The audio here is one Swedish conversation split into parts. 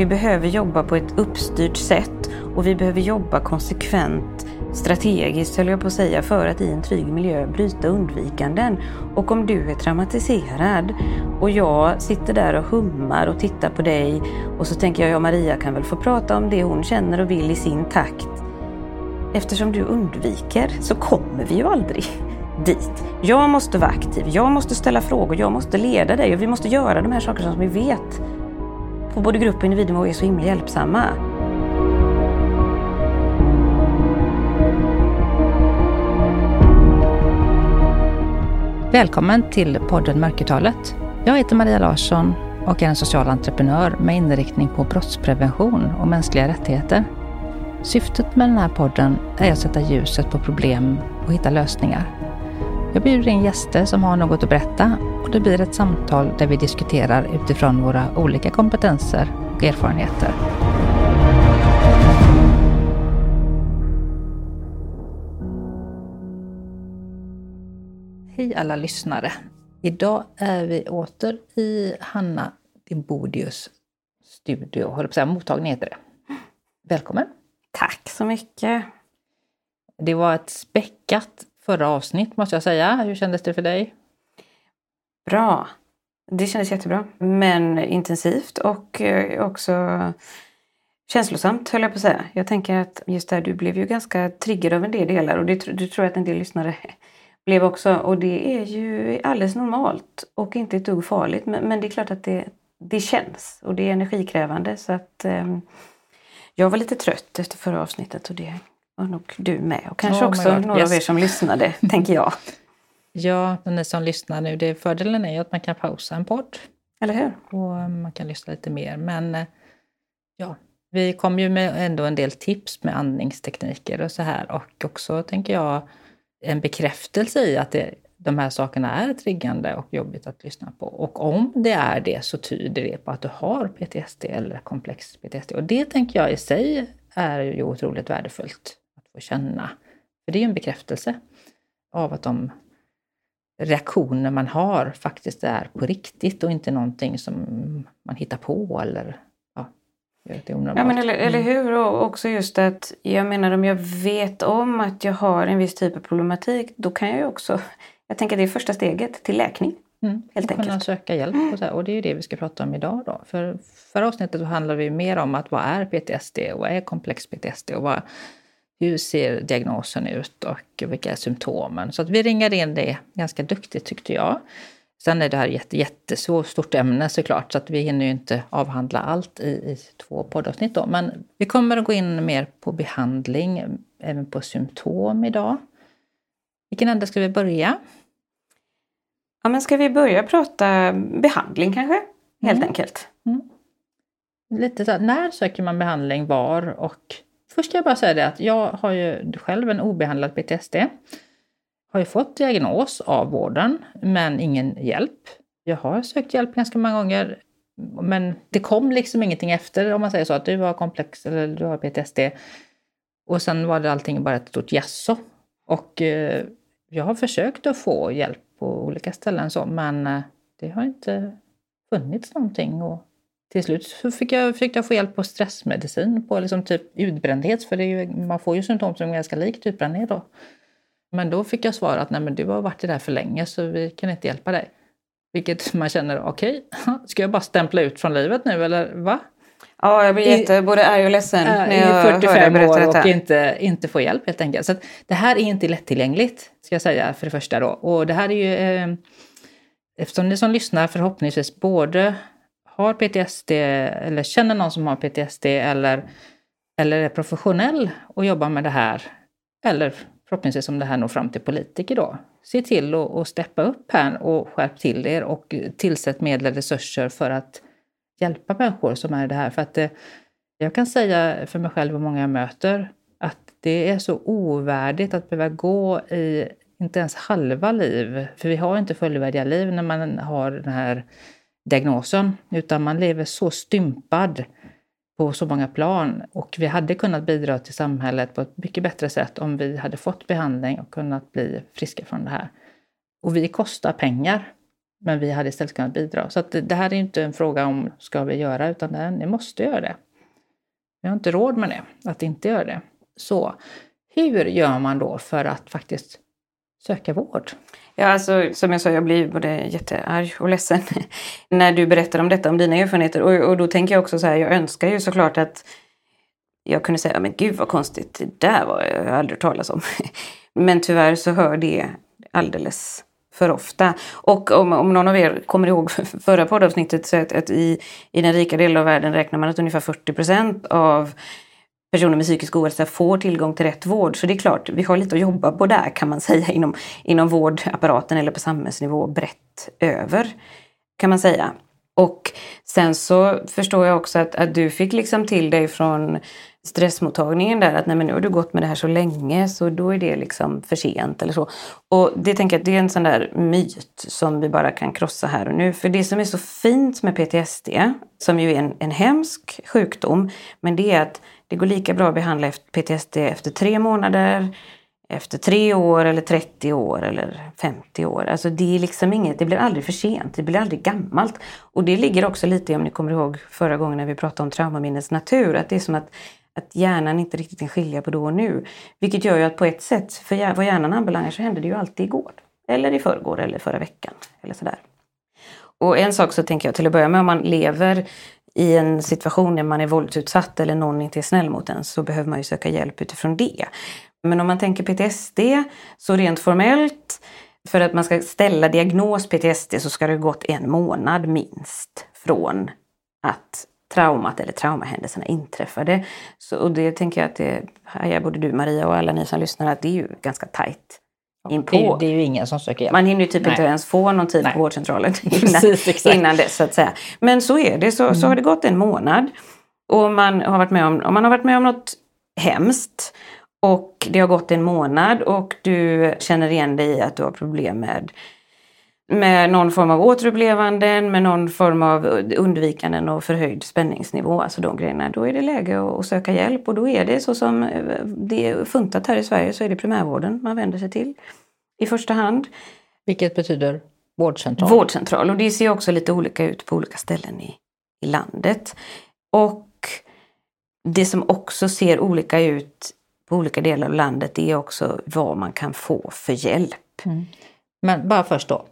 Vi behöver jobba på ett uppstyrt sätt och vi behöver jobba konsekvent strategiskt höll jag på att säga för att i en trygg miljö bryta undvikanden. Och om du är traumatiserad och jag sitter där och hummar och tittar på dig och så tänker jag, ja Maria kan väl få prata om det hon känner och vill i sin takt. Eftersom du undviker så kommer vi ju aldrig dit. Jag måste vara aktiv, jag måste ställa frågor, jag måste leda dig och vi måste göra de här sakerna som vi vet på både grupp och individnivå är så himla hjälpsamma. Välkommen till podden Mörkertalet. Jag heter Maria Larsson och är en social entreprenör med inriktning på brottsprevention och mänskliga rättigheter. Syftet med den här podden är att sätta ljuset på problem och hitta lösningar. Jag bjuder in gäster som har något att berätta och det blir ett samtal där vi diskuterar utifrån våra olika kompetenser och erfarenheter. Hej alla lyssnare! Idag är vi åter i Hanna Dimbodius studio, håller på säga, mottagning heter det. Välkommen! Tack så mycket! Det var ett späckat förra avsnitt måste jag säga. Hur kändes det för dig? Bra! Det kändes jättebra, men intensivt och eh, också känslosamt höll jag på att säga. Jag tänker att just där, du blev ju ganska triggad av en del delar och det, du tror jag att en del lyssnare blev också. Och det är ju alldeles normalt och inte ett dugg farligt. Men, men det är klart att det, det känns och det är energikrävande. Så att eh, jag var lite trött efter förra avsnittet och det var nog du med. Och kanske oh också några yes. av er som lyssnade, tänker jag. Ja, och ni som lyssnar nu, det fördelen är ju att man kan pausa en podd. Eller hur? Och man kan lyssna lite mer. Men eh, ja, vi kom ju med ändå en del tips med andningstekniker och så här. Och också, tänker jag, en bekräftelse i att det, de här sakerna är triggande och jobbigt att lyssna på. Och om det är det så tyder det på att du har PTSD eller komplex PTSD. Och det tänker jag i sig är ju otroligt värdefullt få känna. För det är ju en bekräftelse av att de reaktioner man har faktiskt är på riktigt och inte någonting som man hittar på eller Ja, men eller, eller mm. hur? Och också just att jag menar om jag vet om att jag har en viss typ av problematik då kan jag ju också, jag tänker att det är första steget till läkning. Mm. Helt enkelt. Kunna söka hjälp och, så här, och det är ju det vi ska prata om idag. Då. För förra avsnittet handlade vi mer om att vad är PTSD och vad är komplex PTSD och vad, hur ser diagnosen ut och vilka är symptomen? Så att vi ringade in det ganska duktigt tyckte jag. Sen är det här ett jättestort ämne såklart, så att vi hinner ju inte avhandla allt i, i två poddavsnitt. Då. Men vi kommer att gå in mer på behandling, även på symptom idag. Vilken ände ska vi börja? Ja, men ska vi börja prata behandling kanske? Helt mm. enkelt. Mm. Lite så här, när söker man behandling, var och... Först ska jag bara säga det att jag har ju själv en obehandlad PTSD har ju fått diagnos av vården, men ingen hjälp. Jag har sökt hjälp ganska många gånger, men det kom liksom ingenting efter, om man säger så, att du har komplex eller du har PTSD. Och sen var det allting bara ett stort jasso. Och eh, jag har försökt att få hjälp på olika ställen så, men eh, det har inte funnits någonting. Och till slut så fick jag, fick jag få hjälp på stressmedicin, på liksom typ utbrändhet, för det är ju, man får ju symptom som är ganska likt utbrändhet då. Men då fick jag svar att nej men du har varit i det här för länge så vi kan inte hjälpa dig. Vilket man känner, okej, okay, ska jag bara stämpla ut från livet nu eller va? Ja, jag blir jätte, både arg och ledsen äh, när jag 45 hör år och inte, inte få hjälp helt enkelt. Så det här är inte lättillgängligt, ska jag säga för det första då. Och det här är ju, eh, eftersom ni som lyssnar förhoppningsvis både har PTSD eller känner någon som har PTSD eller, eller är professionell och jobbar med det här. Eller förhoppningsvis om det här når fram till politiker då. Se till att och steppa upp här och skärp till er och tillsätt medel och resurser för att hjälpa människor som är i det här. För att det, jag kan säga för mig själv och många jag möter att det är så ovärdigt att behöva gå i inte ens halva liv, för vi har inte fullvärdiga liv när man har den här diagnosen, utan man lever så stympad på så många plan. Och vi hade kunnat bidra till samhället på ett mycket bättre sätt om vi hade fått behandling och kunnat bli friska från det här. Och vi kostar pengar. Men vi hade istället kunnat bidra. Så att det, det här är inte en fråga om ska vi göra, utan det här, ni måste göra det. Vi har inte råd med det, att inte göra det. Så hur gör man då för att faktiskt söka vård? Ja, alltså, som jag sa, jag blir både jättearg och ledsen när du berättar om detta, om dina erfarenheter. Och, och då tänker jag också så här, jag önskar ju såklart att jag kunde säga, men gud vad konstigt, det där var jag aldrig hört talas om. men tyvärr så hör det alldeles för ofta. Och om, om någon av er kommer ihåg förra poddavsnittet så att, att i, i den rika delen av världen räknar man att ungefär 40 procent av personer med psykisk ohälsa får tillgång till rätt vård. Så det är klart, vi har lite att jobba på där kan man säga inom, inom vårdapparaten eller på samhällsnivå brett över. Kan man säga. Och sen så förstår jag också att, att du fick liksom till dig från stressmottagningen där att nej men nu har du gått med det här så länge så då är det liksom för sent eller så. Och det tänker jag det är en sån där myt som vi bara kan krossa här och nu. För det som är så fint med PTSD, som ju är en, en hemsk sjukdom, men det är att det går lika bra att behandla PTSD efter tre månader, efter tre år eller 30 år eller 50 år. Alltså det är liksom inget, det blir aldrig för sent, det blir aldrig gammalt. Och det ligger också lite, om ni kommer ihåg förra gången när vi pratade om traumaminnets natur, att det är som att, att hjärnan inte riktigt kan skilja på då och nu. Vilket gör ju att på ett sätt, för vad hjärnan anbelangar så hände det ju alltid igår. Eller i förrgår eller förra veckan. Eller sådär. Och en sak så tänker jag till att börja med, om man lever i en situation där man är våldsutsatt eller någon inte är snäll mot en så behöver man ju söka hjälp utifrån det. Men om man tänker PTSD så rent formellt för att man ska ställa diagnos PTSD så ska det ha gått en månad minst från att traumat eller traumahändelserna inträffade. Så, och det tänker jag att det hajar både du Maria och alla ni som lyssnar att det är ju ganska tajt det, är, det är ju ingen som söker hjälp. Man hinner ju typ Nej. inte ens få någon tid Nej. på vårdcentralen innan, Precis, innan dess. Så att säga. Men så är det, så, mm. så har det gått en månad. Och man har varit med om, om man har varit med om något hemskt och det har gått en månad och du känner igen dig i att du har problem med, med någon form av återupplevanden, med någon form av undvikanden och förhöjd spänningsnivå, alltså de grejerna. Då är det läge att söka hjälp och då är det så som det är funtat här i Sverige så är det primärvården man vänder sig till i första hand. Vilket betyder vårdcentral? Vårdcentral och det ser också lite olika ut på olika ställen i, i landet. Och det som också ser olika ut på olika delar av landet är också vad man kan få för hjälp. Mm. Men bara först då.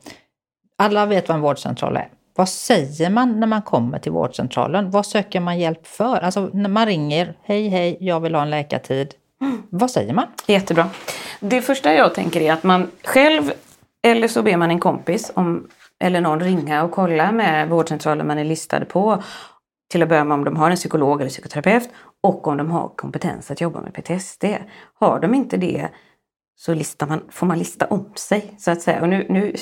Alla vet vad en vårdcentral är. Vad säger man när man kommer till vårdcentralen? Vad söker man hjälp för? Alltså när man ringer, hej hej, jag vill ha en läkartid. Mm. Vad säger man? Jättebra. Det första jag tänker är att man själv, eller så ber man en kompis om, eller någon ringa och kolla med vårdcentralen man är listad på. Till att börja med om de har en psykolog eller psykoterapeut och om de har kompetens att jobba med PTSD. Har de inte det så listar man, får man lista om sig så att säga. Och nu, nu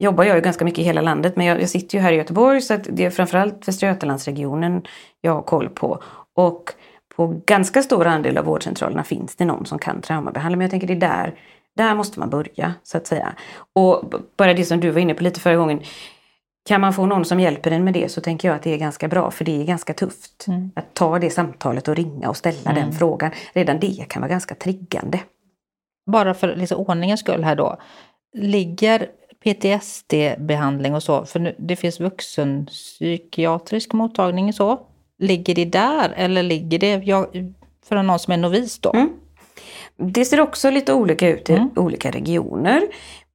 jobbar jag ju ganska mycket i hela landet men jag, jag sitter ju här i Göteborg så det är framförallt Västra Götalandsregionen jag har koll på. Och på ganska stor andel av vårdcentralerna finns det någon som kan traumabehandla men jag tänker det är där, där måste man börja så att säga. Och bara det som du var inne på lite förra gången kan man få någon som hjälper en med det så tänker jag att det är ganska bra för det är ganska tufft. Mm. Att ta det samtalet och ringa och ställa mm. den frågan. Redan det kan vara ganska triggande. Bara för liksom ordningens skull här då. Ligger PTSD-behandling och så, för nu, det finns vuxenpsykiatrisk mottagning och så. Ligger det där eller ligger det jag, för någon som är novis då? Mm. Det ser också lite olika ut i mm. olika regioner.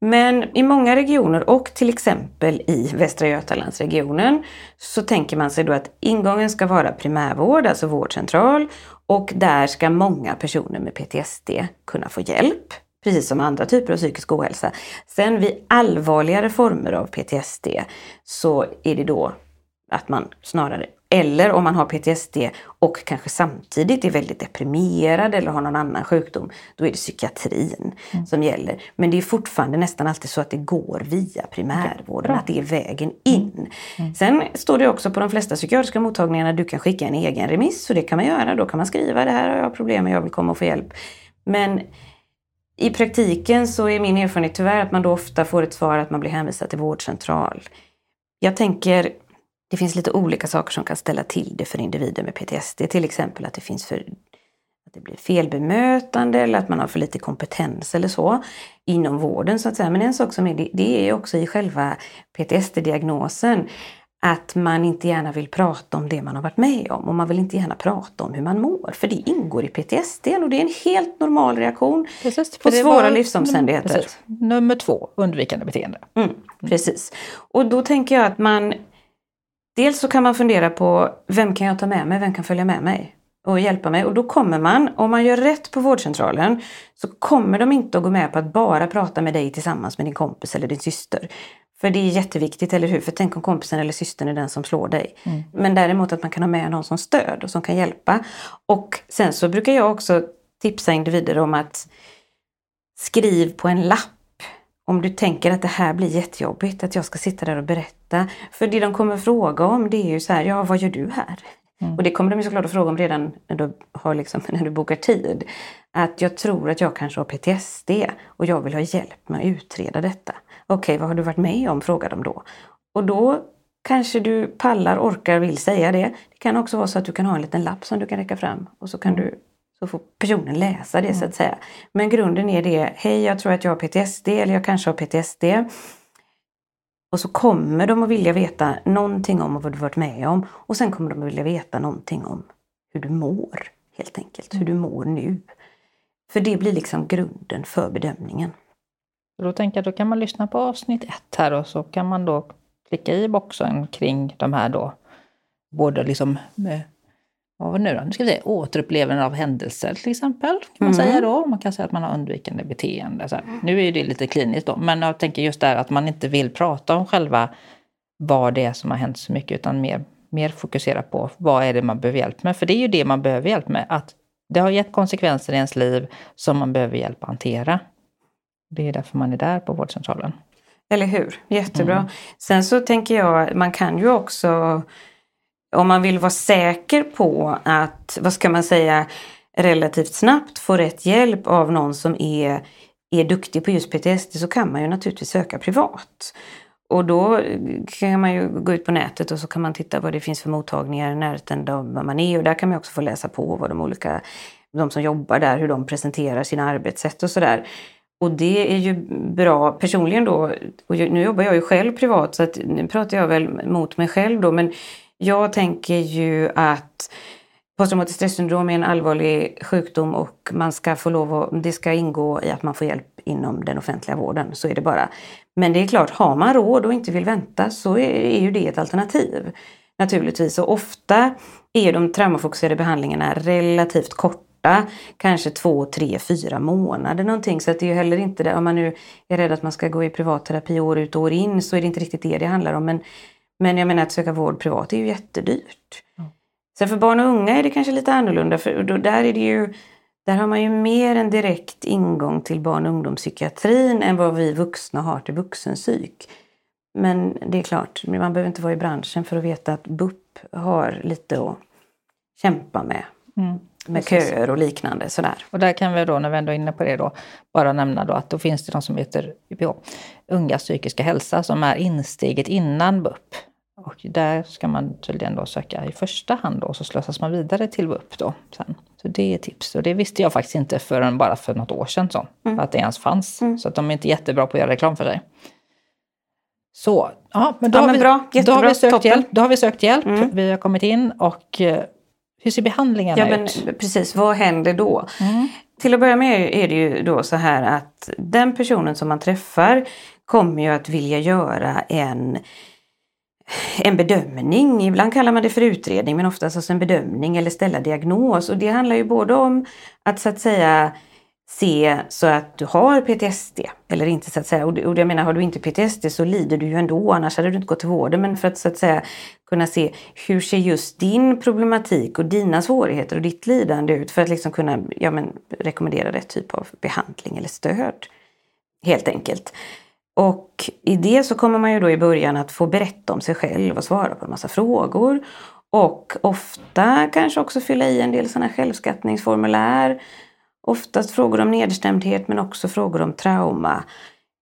Men i många regioner och till exempel i Västra Götalandsregionen så tänker man sig då att ingången ska vara primärvård, alltså vårdcentral och där ska många personer med PTSD kunna få hjälp. Precis som andra typer av psykisk ohälsa. Sen vid allvarligare former av PTSD så är det då att man snarare eller om man har PTSD och kanske samtidigt är väldigt deprimerad eller har någon annan sjukdom, då är det psykiatrin mm. som gäller. Men det är fortfarande nästan alltid så att det går via primärvården, okay. att det är vägen in. Mm. Mm. Sen står det också på de flesta psykiatriska mottagningarna att du kan skicka en egen remiss, så det kan man göra. Då kan man skriva det här har jag problem med, jag vill komma och få hjälp. Men i praktiken så är min erfarenhet tyvärr att man då ofta får ett svar att man blir hänvisad till vårdcentral. Jag tänker det finns lite olika saker som kan ställa till det för individer med PTSD. Till exempel att det finns för att det blir felbemötande eller att man har för lite kompetens eller så inom vården så att säga. Men en sak som är det, det är också i själva PTSD-diagnosen att man inte gärna vill prata om det man har varit med om och man vill inte gärna prata om hur man mår. För det ingår i PTSD och det är en helt normal reaktion precis, på svåra livsomständigheter. Precis. Nummer två, undvikande beteende. Mm, precis. Och då tänker jag att man Dels så kan man fundera på vem kan jag ta med mig, vem kan följa med mig och hjälpa mig? Och då kommer man, om man gör rätt på vårdcentralen, så kommer de inte att gå med på att bara prata med dig tillsammans med din kompis eller din syster. För det är jätteviktigt, eller hur? För tänk om kompisen eller systern är den som slår dig. Mm. Men däremot att man kan ha med någon som stöd och som kan hjälpa. Och sen så brukar jag också tipsa individer om att skriv på en lapp om du tänker att det här blir jättejobbigt, att jag ska sitta där och berätta. För det de kommer fråga om det är ju så här, ja vad gör du här? Mm. Och det kommer de såklart att fråga om redan när du, har liksom, när du bokar tid. Att jag tror att jag kanske har PTSD och jag vill ha hjälp med att utreda detta. Okej, vad har du varit med om? frågar de då. Och då kanske du pallar, orkar, vill säga det. Det kan också vara så att du kan ha en liten lapp som du kan räcka fram och så kan mm. du så får personen läsa det mm. så att säga. Men grunden är det, hej jag tror att jag har PTSD eller jag kanske har PTSD. Och så kommer de att vilja veta någonting om vad du varit med om och sen kommer de att vilja veta någonting om hur du mår helt enkelt, hur du mår nu. För det blir liksom grunden för bedömningen. Då tänker jag, då kan man lyssna på avsnitt ett här och så kan man då klicka i boxen kring de här då, både liksom eh, vad var det nu då? Nu ska vi se, återupplevande av händelser till exempel. kan man mm. säga då. Man kan säga att man har undvikande beteende. Så nu är det lite kliniskt då, men jag tänker just där att man inte vill prata om själva vad det är som har hänt så mycket, utan mer, mer fokusera på vad är det man behöver hjälp med. För det är ju det man behöver hjälp med. Att det har gett konsekvenser i ens liv som man behöver hjälp att hantera. Det är därför man är där på vårdcentralen. Eller hur, jättebra. Mm. Sen så tänker jag, man kan ju också om man vill vara säker på att, vad ska man säga, relativt snabbt få rätt hjälp av någon som är, är duktig på just PTSD så kan man ju naturligtvis söka privat. Och då kan man ju gå ut på nätet och så kan man titta vad det finns för mottagningar i närheten där man är och där kan man också få läsa på vad de olika, de som jobbar där, hur de presenterar sina arbetssätt och sådär. Och det är ju bra personligen då, och nu jobbar jag ju själv privat så att nu pratar jag väl mot mig själv då men jag tänker ju att posttraumatiskt stressyndrom är en allvarlig sjukdom och man ska få lov att, det ska ingå i att man får hjälp inom den offentliga vården. Så är det bara. Men det är klart, har man råd och inte vill vänta så är, är ju det ett alternativ. Naturligtvis. Och ofta är de traumafokuserade behandlingarna relativt korta kanske två, tre, fyra månader någonting. Så att det är ju heller inte det, om man nu är rädd att man ska gå i privatterapi år ut och år in så är det inte riktigt det det handlar om. Men men jag menar att söka vård privat är ju jättedyrt. Mm. Sen för barn och unga är det kanske lite annorlunda för då, där är det ju där har man ju mer en direkt ingång till barn och ungdomspsykiatrin än vad vi vuxna har till vuxenpsyk. Men det är klart, man behöver inte vara i branschen för att veta att BUP har lite att kämpa med. Mm, med köer och liknande. Sådär. Och där kan vi då, när vi ändå är inne på det, då, bara nämna då att då finns det något som heter UPH, Unga psykiska hälsa, som är insteget innan BUP. Och där ska man tydligen då söka i första hand då, så slussas man vidare till BUP då sen. Så det är tips. Och det visste jag faktiskt inte förrän bara för något år sedan så, mm. att det ens fanns. Mm. Så att de är inte jättebra på att göra reklam för sig. Så, ja, men då, ja, har, vi, bra. då har vi sökt hjälp. Då har vi sökt hjälp. Mm. Vi har kommit in och eh, hur ser behandlingarna ja, men, ut? Precis, vad händer då? Mm. Till att börja med är det ju då så här att den personen som man träffar kommer ju att vilja göra en en bedömning, ibland kallar man det för utredning men oftast alltså en bedömning eller ställa diagnos. Och det handlar ju både om att så att säga se så att du har PTSD eller inte så att säga. Och, och jag menar, har du inte PTSD så lider du ju ändå, annars hade du inte gått till vården. Men för att så att säga kunna se hur ser just din problematik och dina svårigheter och ditt lidande ut för att liksom kunna ja, men, rekommendera rätt typ av behandling eller stöd. Helt enkelt. Och i det så kommer man ju då i början att få berätta om sig själv och svara på en massa frågor. Och ofta kanske också fylla i en del sådana självskattningsformulär Oftast frågor om nedstämdhet men också frågor om trauma.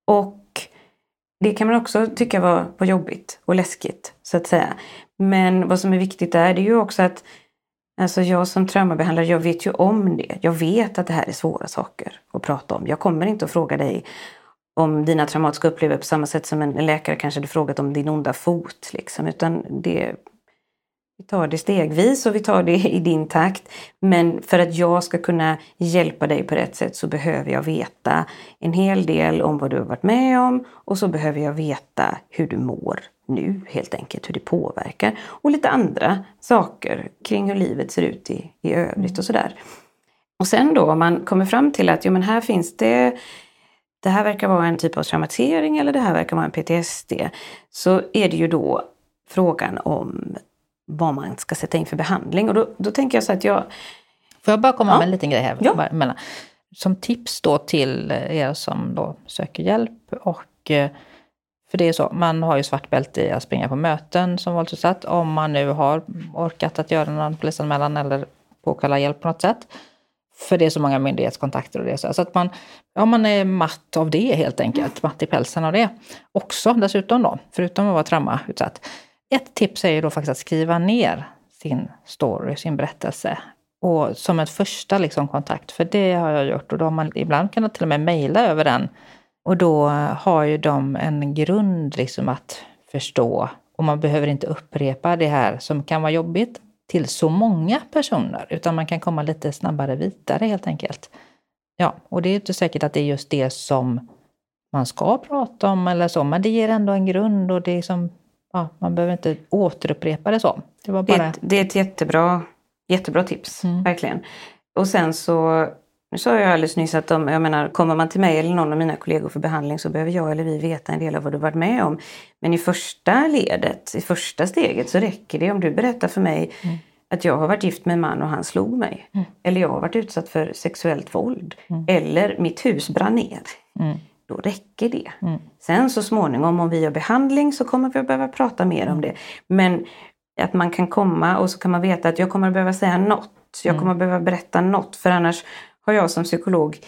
Och det kan man också tycka var, var jobbigt och läskigt så att säga. Men vad som är viktigt där det är ju också att Alltså jag som traumabehandlare, jag vet ju om det. Jag vet att det här är svåra saker att prata om. Jag kommer inte att fråga dig om dina traumatiska upplevelser på samma sätt som en läkare kanske hade frågat om din onda fot. Liksom. Utan det, vi tar det stegvis och vi tar det i din takt. Men för att jag ska kunna hjälpa dig på rätt sätt så behöver jag veta en hel del om vad du har varit med om och så behöver jag veta hur du mår nu helt enkelt, hur det påverkar. Och lite andra saker kring hur livet ser ut i, i övrigt och sådär. Och sen då om man kommer fram till att jo, men här finns det det här verkar vara en typ av traumatisering eller det här verkar vara en PTSD. Så är det ju då frågan om vad man ska sätta in för behandling. Och då, då tänker jag så att jag... Får jag bara komma ja. med en liten grej här? Ja. Som tips då till er som då söker hjälp och eh, för det är så, man har ju svart bälte i att springa på möten som våldsutsatt. Om man nu har orkat att göra någon polisanmälan eller påkalla hjälp på något sätt. För det är så många myndighetskontakter och det. Så att man, ja, man är matt av det helt enkelt. Matt i pälsen av det. Också dessutom då, förutom att vara traumautsatt. Ett tips är ju då faktiskt att skriva ner sin story, sin berättelse. Och som ett första liksom kontakt, för det har jag gjort. Och då har man ibland kunnat till och med mejla över den. Och då har ju de en grund liksom att förstå. Och man behöver inte upprepa det här som kan vara jobbigt till så många personer, utan man kan komma lite snabbare vidare helt enkelt. Ja, och det är inte säkert att det är just det som man ska prata om eller så, men det ger ändå en grund och det är som ja, man behöver inte återupprepa det så. Det, var bara... det, är, ett, det är ett jättebra, jättebra tips, mm. verkligen. Och sen så, nu sa jag alldeles nyss att de, jag menar, kommer man till mig eller någon av mina kollegor för behandling så behöver jag eller vi veta en del av vad du varit med om. Men i första ledet, i första steget så räcker det om du berättar för mig mm. att jag har varit gift med en man och han slog mig. Mm. Eller jag har varit utsatt för sexuellt våld. Mm. Eller mitt hus brann ner. Då räcker det. Mm. Sen så småningom om vi gör behandling så kommer vi att behöva prata mer om det. Men att man kan komma och så kan man veta att jag kommer att behöva säga något. Jag mm. kommer att behöva berätta något för annars har jag som psykolog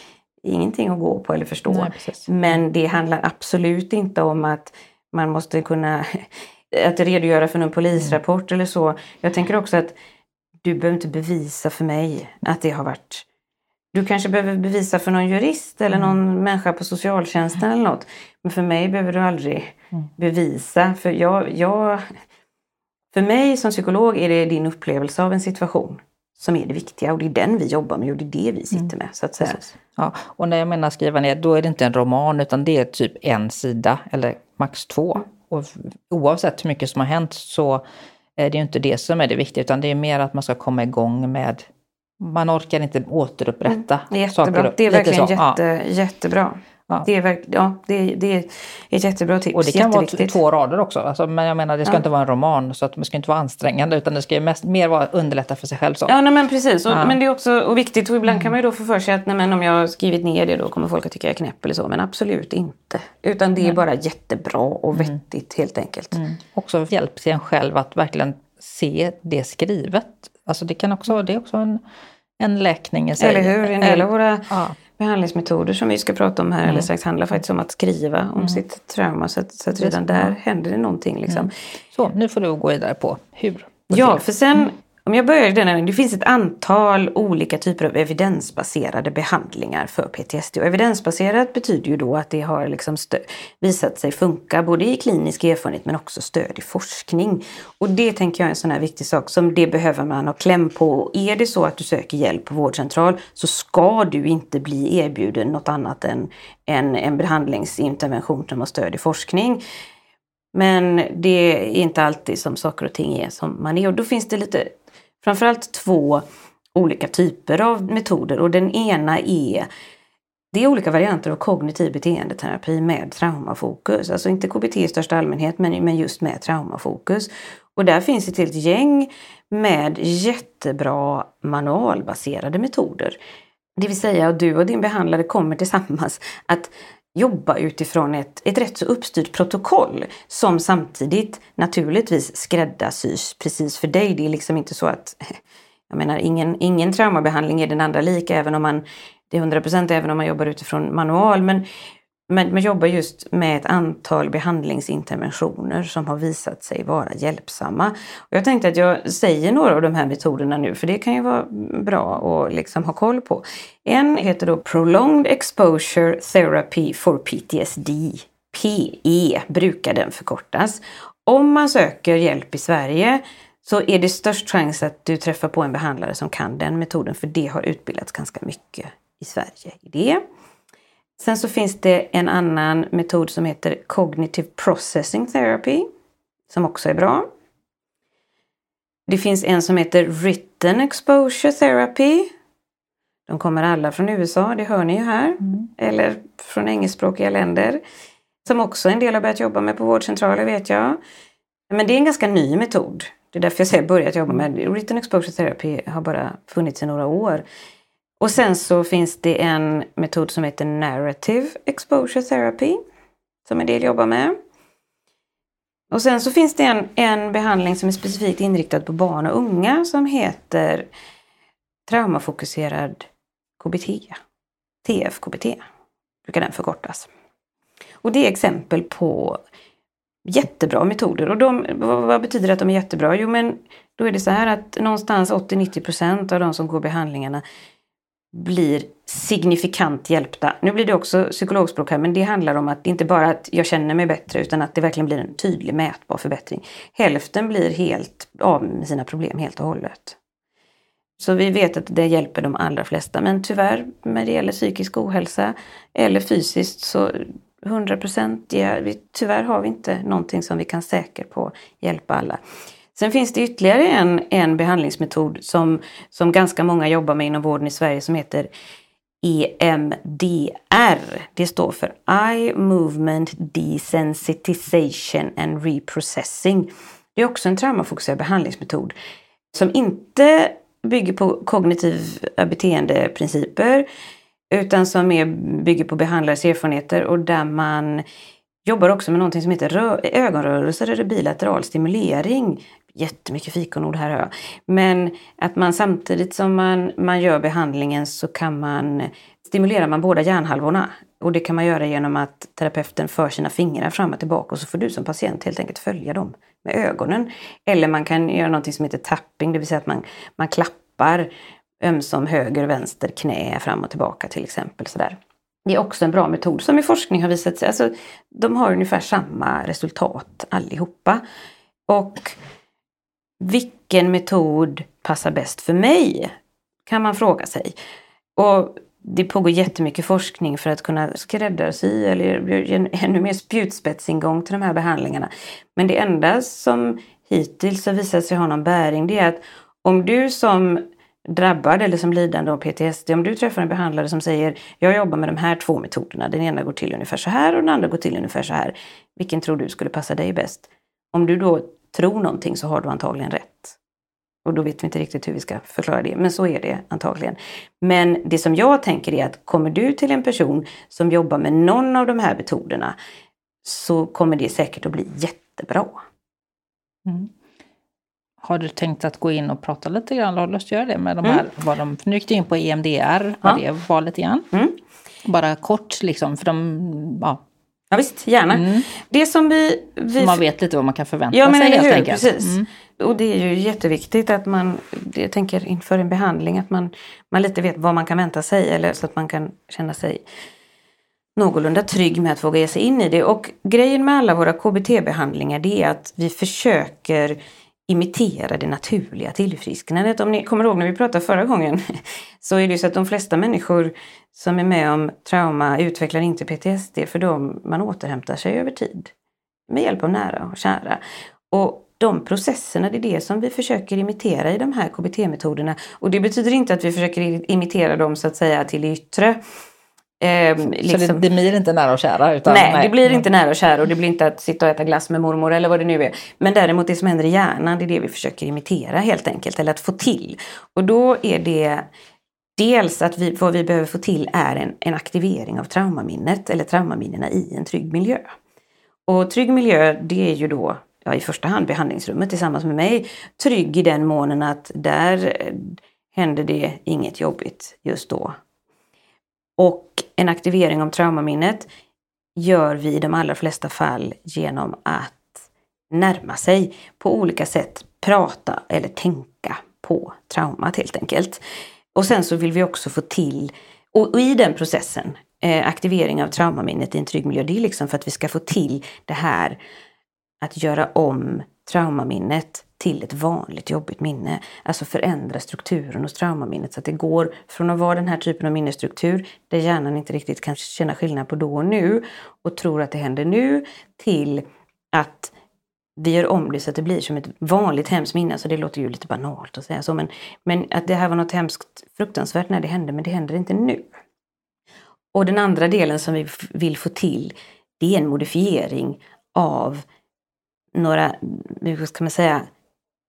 ingenting att gå på eller förstå. Nej, Men det handlar absolut inte om att man måste kunna att redogöra för någon polisrapport mm. eller så. Jag tänker också att du behöver inte bevisa för mig att det har varit du kanske behöver bevisa för någon jurist eller någon mm. människa på socialtjänsten eller något. Men för mig behöver du aldrig mm. bevisa. För, jag, jag, för mig som psykolog är det din upplevelse av en situation som är det viktiga och det är den vi jobbar med och det är det vi sitter mm. med. så att säga. Ja, och när jag menar skriva ner, då är det inte en roman utan det är typ en sida eller max två. Och oavsett hur mycket som har hänt så är det ju inte det som är det viktiga utan det är mer att man ska komma igång med man orkar inte återupprätta mm, jättebra. saker. Det är verkligen jätte, ja. jättebra. Ja. Det, är verk, ja, det, det är ett jättebra tips. Och det kan vara två rader också. Alltså, men jag menar det ska ja. inte vara en roman så att det ska inte vara ansträngande utan det ska mest, mer vara underlätta för sig själv. Så. Ja nej, men precis. Och, ja. Men det är också och viktigt och ibland mm. kan man ju då få för sig att nej, men om jag har skrivit ner det då kommer folk att tycka jag är knäpp eller så. Men absolut inte. Utan det är mm. bara jättebra och mm. vettigt helt enkelt. Mm. Också hjälp till en själv att verkligen se det skrivet. Alltså det kan också, det är också en en läkning i sig. Eller hur, en del av våra ja. behandlingsmetoder som vi ska prata om här mm. eller strax handlar faktiskt om att skriva om mm. sitt trauma. Så att, så att redan där händer det någonting. Liksom. Mm. Så, nu får du gå vidare på hur. Ja, för sen mm. Om jag börjar i den det finns ett antal olika typer av evidensbaserade behandlingar för PTSD. Och evidensbaserat betyder ju då att det har liksom visat sig funka både i klinisk erfarenhet men också stöd i forskning. Och det tänker jag är en sån här viktig sak som det behöver man ha kläm på. Och är det så att du söker hjälp på vårdcentral så ska du inte bli erbjuden något annat än, än en behandlingsintervention som har stöd i forskning. Men det är inte alltid som saker och ting är som man är. Och då finns det lite framförallt två olika typer av metoder och den ena är det är olika varianter av kognitiv beteendeterapi med traumafokus. Alltså inte KBT i största allmänhet men just med traumafokus. Och där finns ett helt gäng med jättebra manualbaserade metoder. Det vill säga att du och din behandlare kommer tillsammans att jobba utifrån ett, ett rätt så uppstyrt protokoll som samtidigt naturligtvis skräddarsys precis för dig. Det är liksom inte så att jag menar ingen, ingen traumabehandling är den andra lik även om man det är 100% även om man jobbar utifrån manual. Men men man jobbar just med ett antal behandlingsinterventioner som har visat sig vara hjälpsamma. Och jag tänkte att jag säger några av de här metoderna nu för det kan ju vara bra att liksom ha koll på. En heter då Prolonged Exposure Therapy for PTSD. PE brukar den förkortas. Om man söker hjälp i Sverige så är det störst chans att du träffar på en behandlare som kan den metoden för det har utbildats ganska mycket i Sverige i det. Sen så finns det en annan metod som heter Cognitive Processing Therapy som också är bra. Det finns en som heter Written Exposure Therapy. De kommer alla från USA, det hör ni ju här. Mm. Eller från engelskspråkiga länder. Som också en del har börjat jobba med på vårdcentraler vet jag. Men det är en ganska ny metod. Det är därför jag säger börjat jobba med Written Exposure Therapy har bara funnits i några år. Och sen så finns det en metod som heter Narrative Exposure Therapy som en del jobbar med. Och sen så finns det en, en behandling som är specifikt inriktad på barn och unga som heter traumafokuserad KBT. TFKBT brukar den förkortas. Och det är exempel på jättebra metoder. Och de, vad betyder det att de är jättebra? Jo men då är det så här att någonstans 80-90 procent av de som går behandlingarna blir signifikant hjälpta. Nu blir det också psykologspråk här men det handlar om att det inte bara att jag känner mig bättre utan att det verkligen blir en tydlig mätbar förbättring. Hälften blir helt av med sina problem helt och hållet. Så vi vet att det hjälper de allra flesta men tyvärr när det gäller psykisk ohälsa eller fysiskt så 100 procent, tyvärr har vi inte någonting som vi kan säkert på hjälpa alla. Sen finns det ytterligare en, en behandlingsmetod som, som ganska många jobbar med inom vården i Sverige som heter EMDR. Det står för Eye Movement Desensitization and Reprocessing. Det är också en traumafokuserad behandlingsmetod som inte bygger på kognitiva beteendeprinciper utan som mer bygger på behandlares erfarenheter och där man jobbar också med någonting som heter ögonrörelser eller bilateral stimulering jättemycket fikonord här hör jag. Men att man samtidigt som man, man gör behandlingen så kan man stimulerar man båda hjärnhalvorna. Och det kan man göra genom att terapeuten för sina fingrar fram och tillbaka och så får du som patient helt enkelt följa dem med ögonen. Eller man kan göra någonting som heter tapping, det vill säga att man, man klappar ömsom höger och vänster knä fram och tillbaka till exempel. Sådär. Det är också en bra metod som i forskning har visat sig, alltså, de har ungefär samma resultat allihopa. Och vilken metod passar bäst för mig? Kan man fråga sig. Och det pågår jättemycket forskning för att kunna skräddarsy eller ge en ännu mer spjutspetsingång till de här behandlingarna. Men det enda som hittills har visat sig ha någon bäring det är att om du som drabbad eller som lidande av PTSD, om du träffar en behandlare som säger jag jobbar med de här två metoderna, den ena går till ungefär så här och den andra går till ungefär så här. Vilken tror du skulle passa dig bäst? Om du då tror någonting så har du antagligen rätt. Och då vet vi inte riktigt hur vi ska förklara det, men så är det antagligen. Men det som jag tänker är att kommer du till en person som jobbar med någon av de här metoderna så kommer det säkert att bli jättebra. Mm. Har du tänkt att gå in och prata lite grann, har du lust att göra det med de här, mm. vad de, nu gick du in på EMDR, vad ja. det var lite grann. Mm. Bara kort liksom, för de, ja, Ja, visst, gärna. Mm. Det som vi, vi... Så man vet lite vad man kan förvänta ja, men sig helt enkelt. Precis. Mm. Och det är ju jätteviktigt att man, jag tänker inför en behandling, att man, man lite vet vad man kan vänta sig eller så att man kan känna sig någorlunda trygg med att våga ge sig in i det. Och grejen med alla våra KBT-behandlingar det är att vi försöker imitera det naturliga tillfrisknandet. Om ni kommer ihåg när vi pratade förra gången så är det ju så att de flesta människor som är med om trauma utvecklar inte PTSD för de, man återhämtar sig över tid med hjälp av nära och kära. Och de processerna, det är det som vi försöker imitera i de här KBT-metoderna. Och det betyder inte att vi försöker imitera dem så att säga till det yttre. Eh, liksom. Så det, det, blir inte nära och kära? Utan, nej, nej, det blir inte nära och kära och det blir inte att sitta och äta glass med mormor eller vad det nu är. Men däremot det som händer i hjärnan, det är det vi försöker imitera helt enkelt, eller att få till. Och då är det dels att vi, vad vi behöver få till är en, en aktivering av traumaminnet eller traumaminnena i en trygg miljö. Och trygg miljö, det är ju då ja, i första hand behandlingsrummet tillsammans med mig. Trygg i den månen att där händer det inget jobbigt just då och en aktivering av traumaminnet. gör vi i de allra flesta fall genom att närma sig på olika sätt, prata eller tänka på traumat helt enkelt. Och sen så vill vi också få till, och, i den processen, eh, aktivering av traumaminnet i en trygg miljö, det är liksom för att vi ska få till det här att göra om traumaminnet till ett vanligt jobbigt minne. Alltså förändra strukturen hos traumaminnet så att det går från att vara den här typen av minnesstruktur där hjärnan inte riktigt kan känna skillnad på då och nu och tror att det händer nu till att vi gör om det så att det blir som ett vanligt hemskt minne. Alltså det låter ju lite banalt att säga så men, men att det här var något hemskt fruktansvärt när det hände men det händer inte nu. Och den andra delen som vi vill få till det är en modifiering av några, mm, hur ska man säga,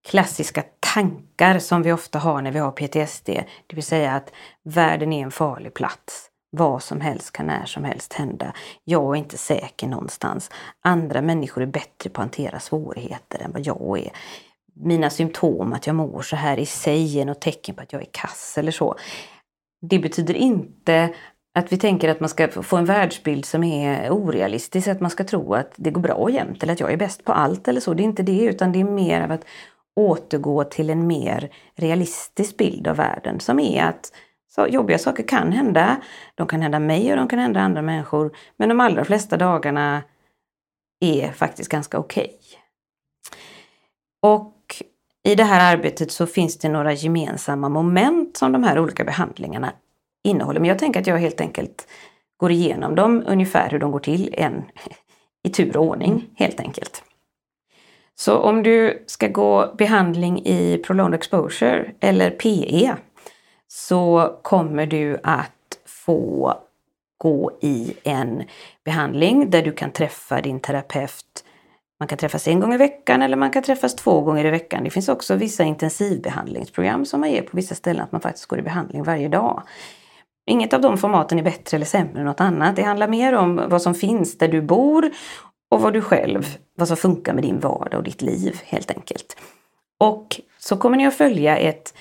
klassiska tankar som vi ofta har när vi har PTSD. Det vill säga att världen är en farlig plats. Vad som helst kan när som helst hända. Jag är inte säker någonstans. Andra människor är bättre på att hantera svårigheter än vad jag är. Mina symptom, att jag mår så här i sig är något tecken på att jag är kass eller så. Det betyder inte att vi tänker att man ska få en världsbild som är orealistisk, att man ska tro att det går bra jämt eller att jag är bäst på allt eller så. Det är inte det utan det är mer av att återgå till en mer realistisk bild av världen som är att så jobbiga saker kan hända. De kan hända mig och de kan hända andra människor. Men de allra flesta dagarna är faktiskt ganska okej. Okay. Och i det här arbetet så finns det några gemensamma moment som de här olika behandlingarna innehåller. Men jag tänker att jag helt enkelt går igenom dem ungefär hur de går till en, i tur och ordning helt enkelt. Så om du ska gå behandling i prolonged exposure eller PE så kommer du att få gå i en behandling där du kan träffa din terapeut. Man kan träffas en gång i veckan eller man kan träffas två gånger i veckan. Det finns också vissa intensivbehandlingsprogram som man ger på vissa ställen att man faktiskt går i behandling varje dag. Inget av de formaten är bättre eller sämre än något annat. Det handlar mer om vad som finns där du bor och vad du själv, vad som funkar med din vardag och ditt liv helt enkelt. Och så kommer ni att följa ett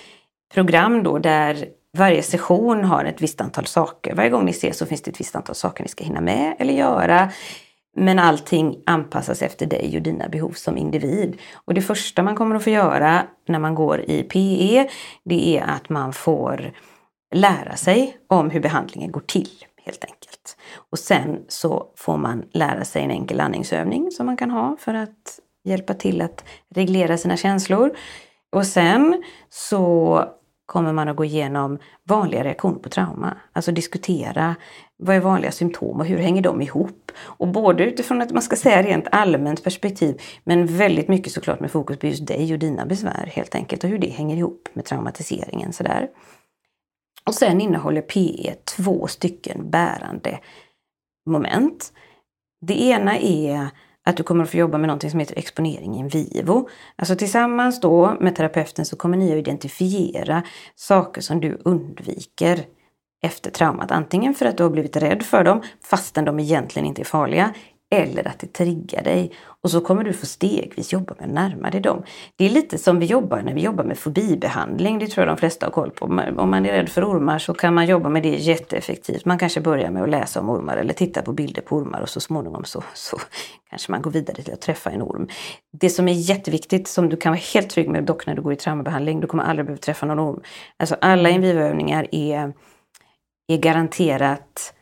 program då där varje session har ett visst antal saker. Varje gång ni ses så finns det ett visst antal saker ni ska hinna med eller göra. Men allting anpassas efter dig och dina behov som individ. Och det första man kommer att få göra när man går i PE, det är att man får lära sig om hur behandlingen går till helt enkelt. Och sen så får man lära sig en enkel andningsövning som man kan ha för att hjälpa till att reglera sina känslor. Och sen så kommer man att gå igenom vanliga reaktioner på trauma. Alltså diskutera vad är vanliga symptom och hur hänger de ihop? Och både utifrån att man ska säga rent allmänt perspektiv men väldigt mycket såklart med fokus på just dig och dina besvär helt enkelt och hur det hänger ihop med traumatiseringen. Sådär. Och sen innehåller PE två stycken bärande moment. Det ena är att du kommer att få jobba med någonting som heter exponering in vivo. Alltså tillsammans då med terapeuten så kommer ni att identifiera saker som du undviker efter traumat. Antingen för att du har blivit rädd för dem fastän de egentligen inte är farliga eller att det triggar dig. Och så kommer du få stegvis jobba med att närma dig dem. Det är lite som vi jobbar när vi jobbar med fobibehandling. Det tror jag de flesta har koll på. Om man är rädd för ormar så kan man jobba med det jätteeffektivt. Man kanske börjar med att läsa om ormar eller titta på bilder på ormar och så småningom så, så kanske man går vidare till att träffa en orm. Det som är jätteviktigt, som du kan vara helt trygg med dock när du går i traumabehandling, du kommer aldrig behöva träffa någon orm. Alltså alla invivoövningar är, är garanterat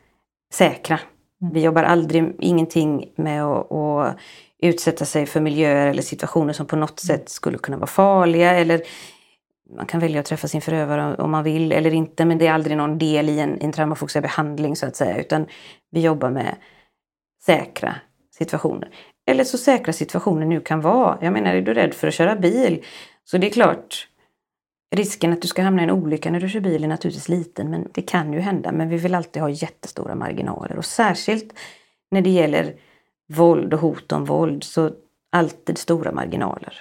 säkra. Vi jobbar aldrig, ingenting med att, att utsätta sig för miljöer eller situationer som på något sätt skulle kunna vara farliga eller man kan välja att träffa sin förövare om man vill eller inte men det är aldrig någon del i en, en traumafokuserad behandling så att säga utan vi jobbar med säkra situationer. Eller så säkra situationer nu kan vara. Jag menar, är du rädd för att köra bil så det är klart Risken att du ska hamna i en olycka när du kör bil är naturligtvis liten, men det kan ju hända. Men vi vill alltid ha jättestora marginaler och särskilt när det gäller våld och hot om våld så alltid stora marginaler.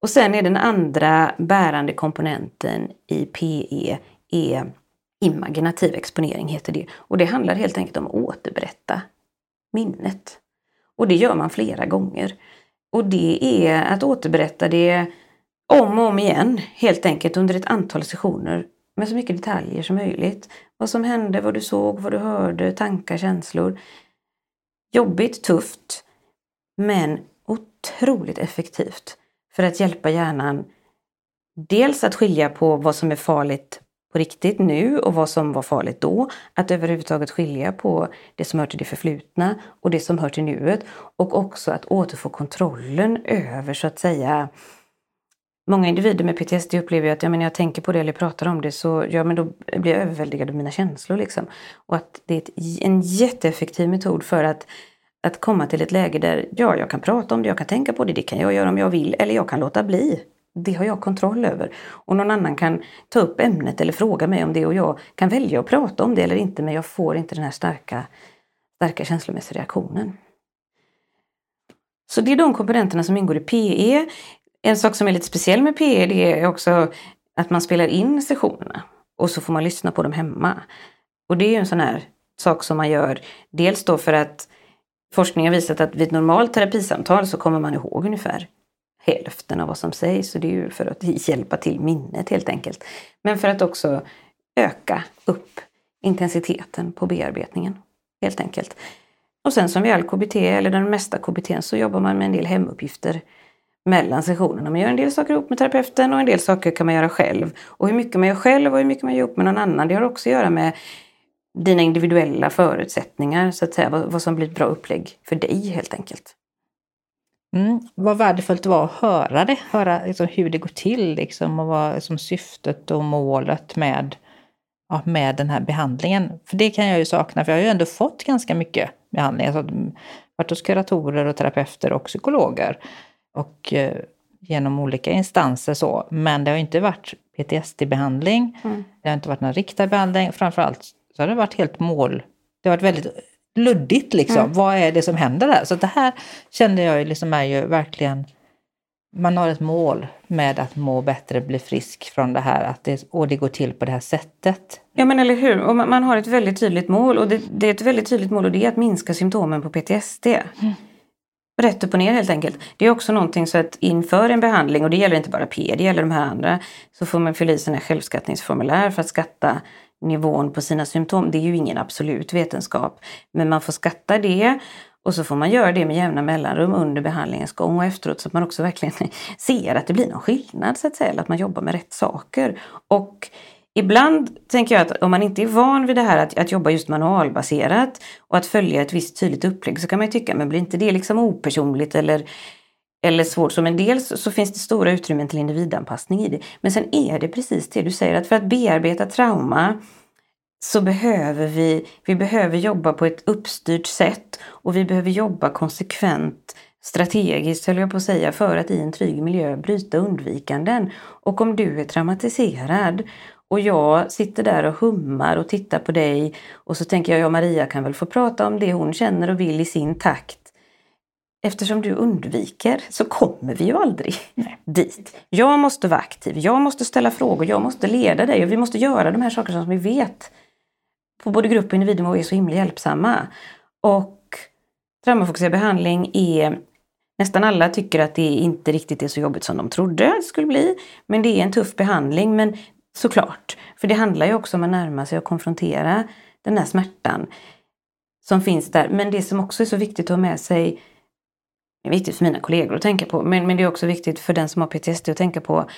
Och sen är den andra bärande komponenten i PE är imaginativ exponering heter det. Och det handlar helt enkelt om att återberätta minnet. Och det gör man flera gånger. Och det är att återberätta det om och om igen helt enkelt under ett antal sessioner med så mycket detaljer som möjligt. Vad som hände, vad du såg, vad du hörde, tankar, känslor. jobbigt, tufft, men otroligt effektivt för att hjälpa hjärnan dels att skilja på vad som är farligt på riktigt nu och vad som var farligt då. Att överhuvudtaget skilja på det som hör till det förflutna och det som hör till nuet. Och också att återfå kontrollen över så att säga Många individer med PTSD upplever att ja, men när jag tänker på det eller pratar om det så ja, men då blir jag överväldigad av mina känslor. Liksom. Och att det är ett, en jätteeffektiv metod för att, att komma till ett läge där ja, jag kan prata om det, jag kan tänka på det, det kan jag göra om jag vill eller jag kan låta bli. Det har jag kontroll över. Och någon annan kan ta upp ämnet eller fråga mig om det och jag kan välja att prata om det eller inte men jag får inte den här starka, starka känslomässiga reaktionen. Så det är de komponenterna som ingår i PE. En sak som är lite speciell med PE det är också att man spelar in sessionerna och så får man lyssna på dem hemma. Och det är ju en sån här sak som man gör dels då för att forskning har visat att vid ett normalt terapisamtal så kommer man ihåg ungefär hälften av vad som sägs och det är ju för att hjälpa till minnet helt enkelt. Men för att också öka upp intensiteten på bearbetningen helt enkelt. Och sen som vid all KBT eller den mesta KBT så jobbar man med en del hemuppgifter mellan sessionerna. Man gör en del saker ihop med terapeuten och en del saker kan man göra själv. Och hur mycket man gör själv och hur mycket man gör ihop med någon annan det har också att göra med dina individuella förutsättningar så att säga. Vad, vad som blir ett bra upplägg för dig helt enkelt. Mm. Vad värdefullt det var att höra det, höra liksom hur det går till liksom, och vad som syftet och målet med, ja, med den här behandlingen. För det kan jag ju sakna, för jag har ju ändå fått ganska mycket behandling. Alltså, varit hos kuratorer och terapeuter och psykologer. Och eh, genom olika instanser så. Men det har inte varit PTSD-behandling. Mm. Det har inte varit någon riktad behandling. Framförallt så har det varit helt mål... Det har varit väldigt luddigt liksom. Mm. Vad är det som händer där? Så det här kände jag liksom är ju verkligen man har ett mål med att må bättre, bli frisk från det här att det, och det går till på det här sättet. Ja men eller hur, och man har ett väldigt tydligt mål och det, det är ett väldigt tydligt mål och det är att minska symptomen på PTSD. Mm. Rätt upp och ner helt enkelt. Det är också någonting så att inför en behandling, och det gäller inte bara P, det gäller de här andra, så får man fylla i sina självskattningsformulär för att skatta nivån på sina symptom. Det är ju ingen absolut vetenskap. Men man får skatta det och så får man göra det med jämna mellanrum under behandlingens gång och efteråt så att man också verkligen ser att det blir någon skillnad så att säga, eller att man jobbar med rätt saker. Och ibland tänker jag att om man inte är van vid det här att, att jobba just manualbaserat och att följa ett visst tydligt upplägg så kan man ju tycka, men blir inte det liksom opersonligt eller eller svårt. Så men dels så finns det stora utrymmen till individanpassning i det. Men sen är det precis det du säger att för att bearbeta trauma så behöver vi, vi behöver jobba på ett uppstyrt sätt och vi behöver jobba konsekvent strategiskt höll jag på att säga för att i en trygg miljö bryta undvikanden. Och om du är traumatiserad och jag sitter där och hummar och tittar på dig och så tänker jag, ja Maria kan väl få prata om det hon känner och vill i sin takt eftersom du undviker så kommer vi ju aldrig Nej. dit. Jag måste vara aktiv, jag måste ställa frågor, jag måste leda dig och vi måste göra de här sakerna som vi vet på både grupp och individnivå är så himla hjälpsamma. Och traumafokuserad behandling är Nästan alla tycker att det inte riktigt är så jobbigt som de trodde det skulle bli. Men det är en tuff behandling, men såklart. För det handlar ju också om att närma sig och konfrontera den här smärtan som finns där. Men det som också är så viktigt att ha med sig det är viktigt för mina kollegor att tänka på, men, men det är också viktigt för den som har PTSD att tänka på.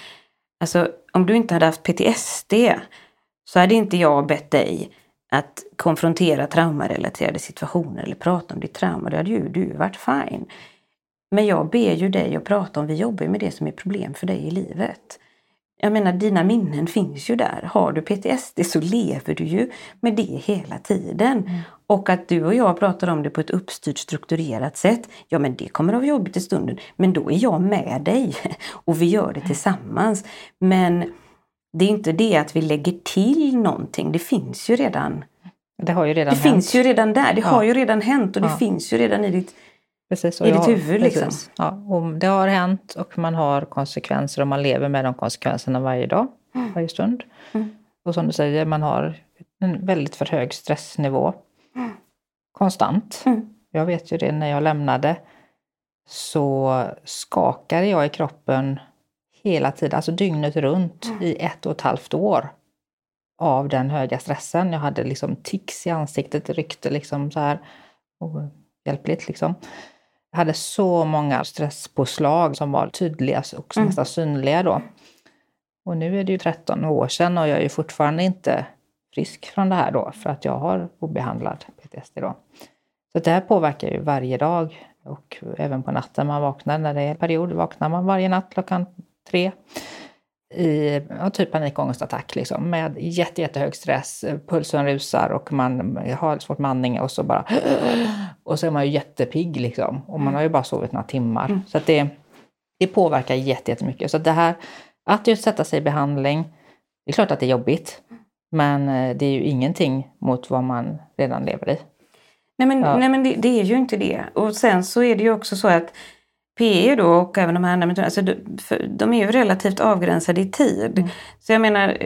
Alltså om du inte hade haft PTSD så hade inte jag bett dig att konfrontera traumarelaterade situationer eller prata om ditt trauma. Då hade ju du varit fine. Men jag ber ju dig att prata om, vi jobbar med det som är problem för dig i livet. Jag menar, dina minnen finns ju där. Har du PTSD så lever du ju med det hela tiden. Mm. Och att du och jag pratar om det på ett uppstyrt, strukturerat sätt. Ja, men det kommer att vara jobbigt i stunden. Men då är jag med dig och vi gör det mm. tillsammans. Men det är inte det att vi lägger till någonting. Det finns ju redan. Det har ju redan Det finns ju redan där. Det ja. har ju redan hänt och det finns ju redan i ditt Precis, I ditt huvud liksom. Ja, och det har hänt och man har konsekvenser och man lever med de konsekvenserna varje dag, mm. varje stund. Mm. Och som du säger, man har en väldigt för hög stressnivå. Mm. Konstant. Mm. Jag vet ju det när jag lämnade så skakade jag i kroppen hela tiden, alltså dygnet runt mm. i ett och ett halvt år av den höga stressen. Jag hade liksom tics i ansiktet, ryckte liksom så här. Och hjälpligt. Liksom. Hade så många stresspåslag som var tydliga och mm. nästan synliga då. Och nu är det ju 13 år sedan och jag är fortfarande inte frisk från det här då för att jag har obehandlad PTSD då. Så det här påverkar ju varje dag och även på natten man vaknar. När det är period vaknar man varje natt klockan tre i ja, typ panikångestattack liksom, med jätte, jättehög stress, pulsen rusar och man har svårt med andning och så bara... Och så är man ju jättepigg liksom och man har ju bara sovit några timmar. Mm. Så att det, det påverkar jättemycket. Så det här att just sätta sig i behandling, det är klart att det är jobbigt. Men eh, det är ju ingenting mot vad man redan lever i. Nej men, ja. nej, men det, det, är ju inte det. Och sen så är det ju också så att PE då och även de här andra metoderna, alltså de, är ju relativt avgränsade i tid. Mm. Så jag menar,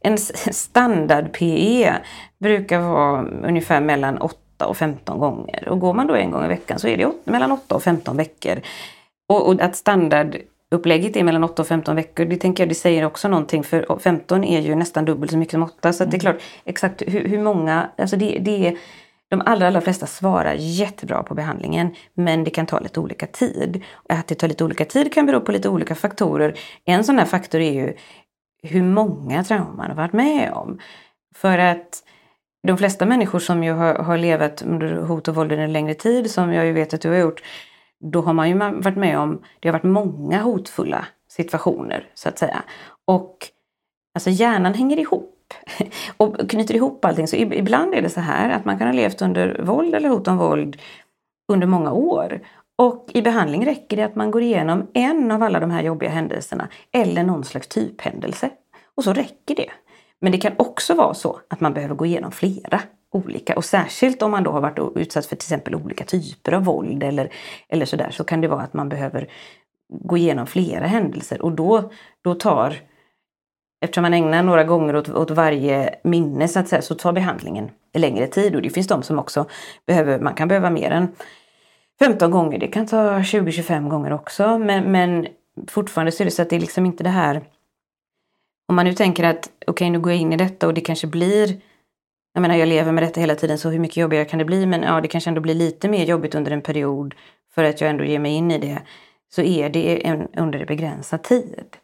en standard PE brukar vara ungefär mellan 8 och 15 gånger. Och går man då en gång i veckan så är det mellan 8 och 15 veckor. Och, och att standardupplägget är mellan 8 och 15 veckor, det tänker jag det säger också någonting för 15 är ju nästan dubbelt så mycket som 8. Så mm. det är klart, exakt hur, hur många, alltså det, det är de allra, allra flesta svarar jättebra på behandlingen men det kan ta lite olika tid. Att det tar lite olika tid kan bero på lite olika faktorer. En sån här faktor är ju hur många trauman man har varit med om. För att de flesta människor som ju har, har levat under hot och våld under en längre tid, som jag ju vet att du har gjort, då har man ju varit med om, det har varit många hotfulla situationer så att säga. Och alltså hjärnan hänger ihop och knyter ihop allting. Så ibland är det så här att man kan ha levt under våld eller hot om våld under många år. Och i behandling räcker det att man går igenom en av alla de här jobbiga händelserna eller någon slags typhändelse. Och så räcker det. Men det kan också vara så att man behöver gå igenom flera olika och särskilt om man då har varit utsatt för till exempel olika typer av våld eller, eller sådär så kan det vara att man behöver gå igenom flera händelser och då, då tar Eftersom man ägnar några gånger åt, åt varje minne så att säga, så tar behandlingen längre tid. Och det finns de som också behöver, man kan behöva mer än 15 gånger, det kan ta 20-25 gånger också. Men, men fortfarande så är det så att det är liksom inte det här om man nu tänker att okej okay, nu går jag in i detta och det kanske blir jag menar jag lever med detta hela tiden så hur mycket jobbigare kan det bli? Men ja det kanske ändå blir lite mer jobbigt under en period för att jag ändå ger mig in i det. Så är det en, under en begränsad tid.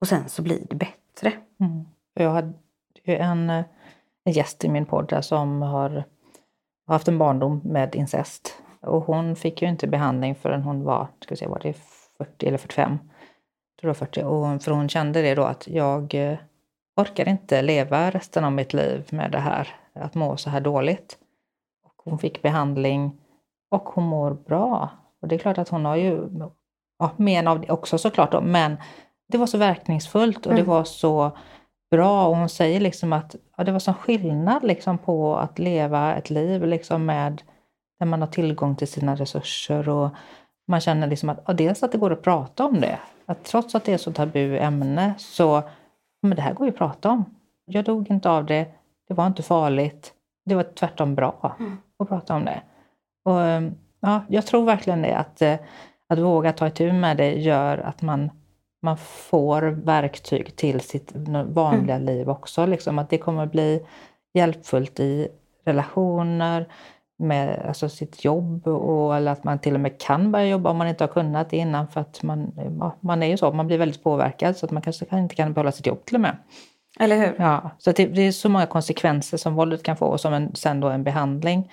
Och sen så blir det bättre bättre. Mm. Jag hade ju en, en gäst i min podd där som har haft en barndom med incest. Och hon fick ju inte behandling förrän hon var, ska vi se, var det 40 eller 45? Jag tror det var 40. Och för hon kände det då att jag eh, orkar inte leva resten av mitt liv med det här, att må så här dåligt. Och hon fick behandling och hon mår bra. Och det är klart att hon har ju ja, men av det också såklart då, men det var så verkningsfullt och mm. det var så bra. Och hon säger liksom att ja, det var sån skillnad liksom på att leva ett liv liksom med där man har tillgång till sina resurser och man känner liksom att ja, dels att det går att prata om det. Att trots att det är så tabu ämne så men det här går ju att prata om. Jag dog inte av det. Det var inte farligt. Det var tvärtom bra mm. att prata om det. Och, ja, jag tror verkligen det, att, att våga ta itu med det gör att man man får verktyg till sitt vanliga mm. liv också. Liksom, att det kommer bli hjälpfullt i relationer, med alltså sitt jobb och, eller att man till och med kan börja jobba om man inte har kunnat det innan för att man, man är ju så, man blir väldigt påverkad så att man kanske inte kan behålla sitt jobb till och med. Eller hur? Ja, så det, det är så många konsekvenser som våldet kan få och som en, sen då en behandling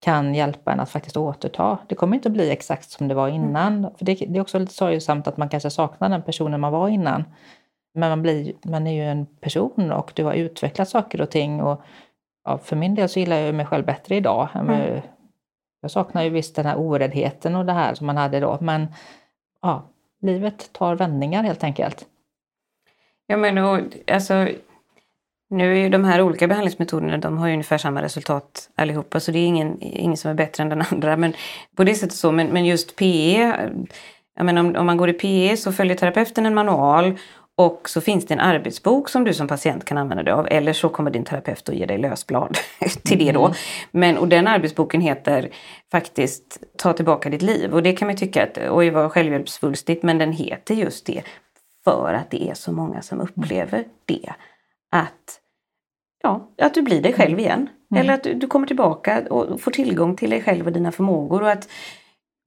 kan hjälpa en att faktiskt återta. Det kommer inte att bli exakt som det var mm. innan. Mm. För det, det, är också lite sorgesamt att man kanske saknar den personen man var innan. Men man, blir, man är ju en person och du har utvecklat saker och ting. Och, ja, för min del så gillar jag mig själv bättre idag. Mm. Jag saknar ju visst den här oräddheten och det här som man hade då. Men ja, livet tar vändningar helt enkelt. Ja men och, alltså nu är ju de här olika behandlingsmetoderna, de har ju ungefär samma resultat allihopa så det är ingen, ingen som är bättre än den andra. Men på det sättet så, men, men just PE, jag menar, om, om man går i PE så följer terapeuten en manual och så finns det en arbetsbok som du som patient kan använda dig av eller så kommer din terapeut att ge dig lösblad till det då. Mm. Men, och den arbetsboken heter faktiskt Ta tillbaka ditt liv och det kan man tycka att oj vad självhjälpsfullstigt men den heter just det för att det är så många som upplever det att ja, att du blir dig själv igen. Mm. Eller att du, du, kommer tillbaka och får tillgång till dig själv och dina förmågor. Och att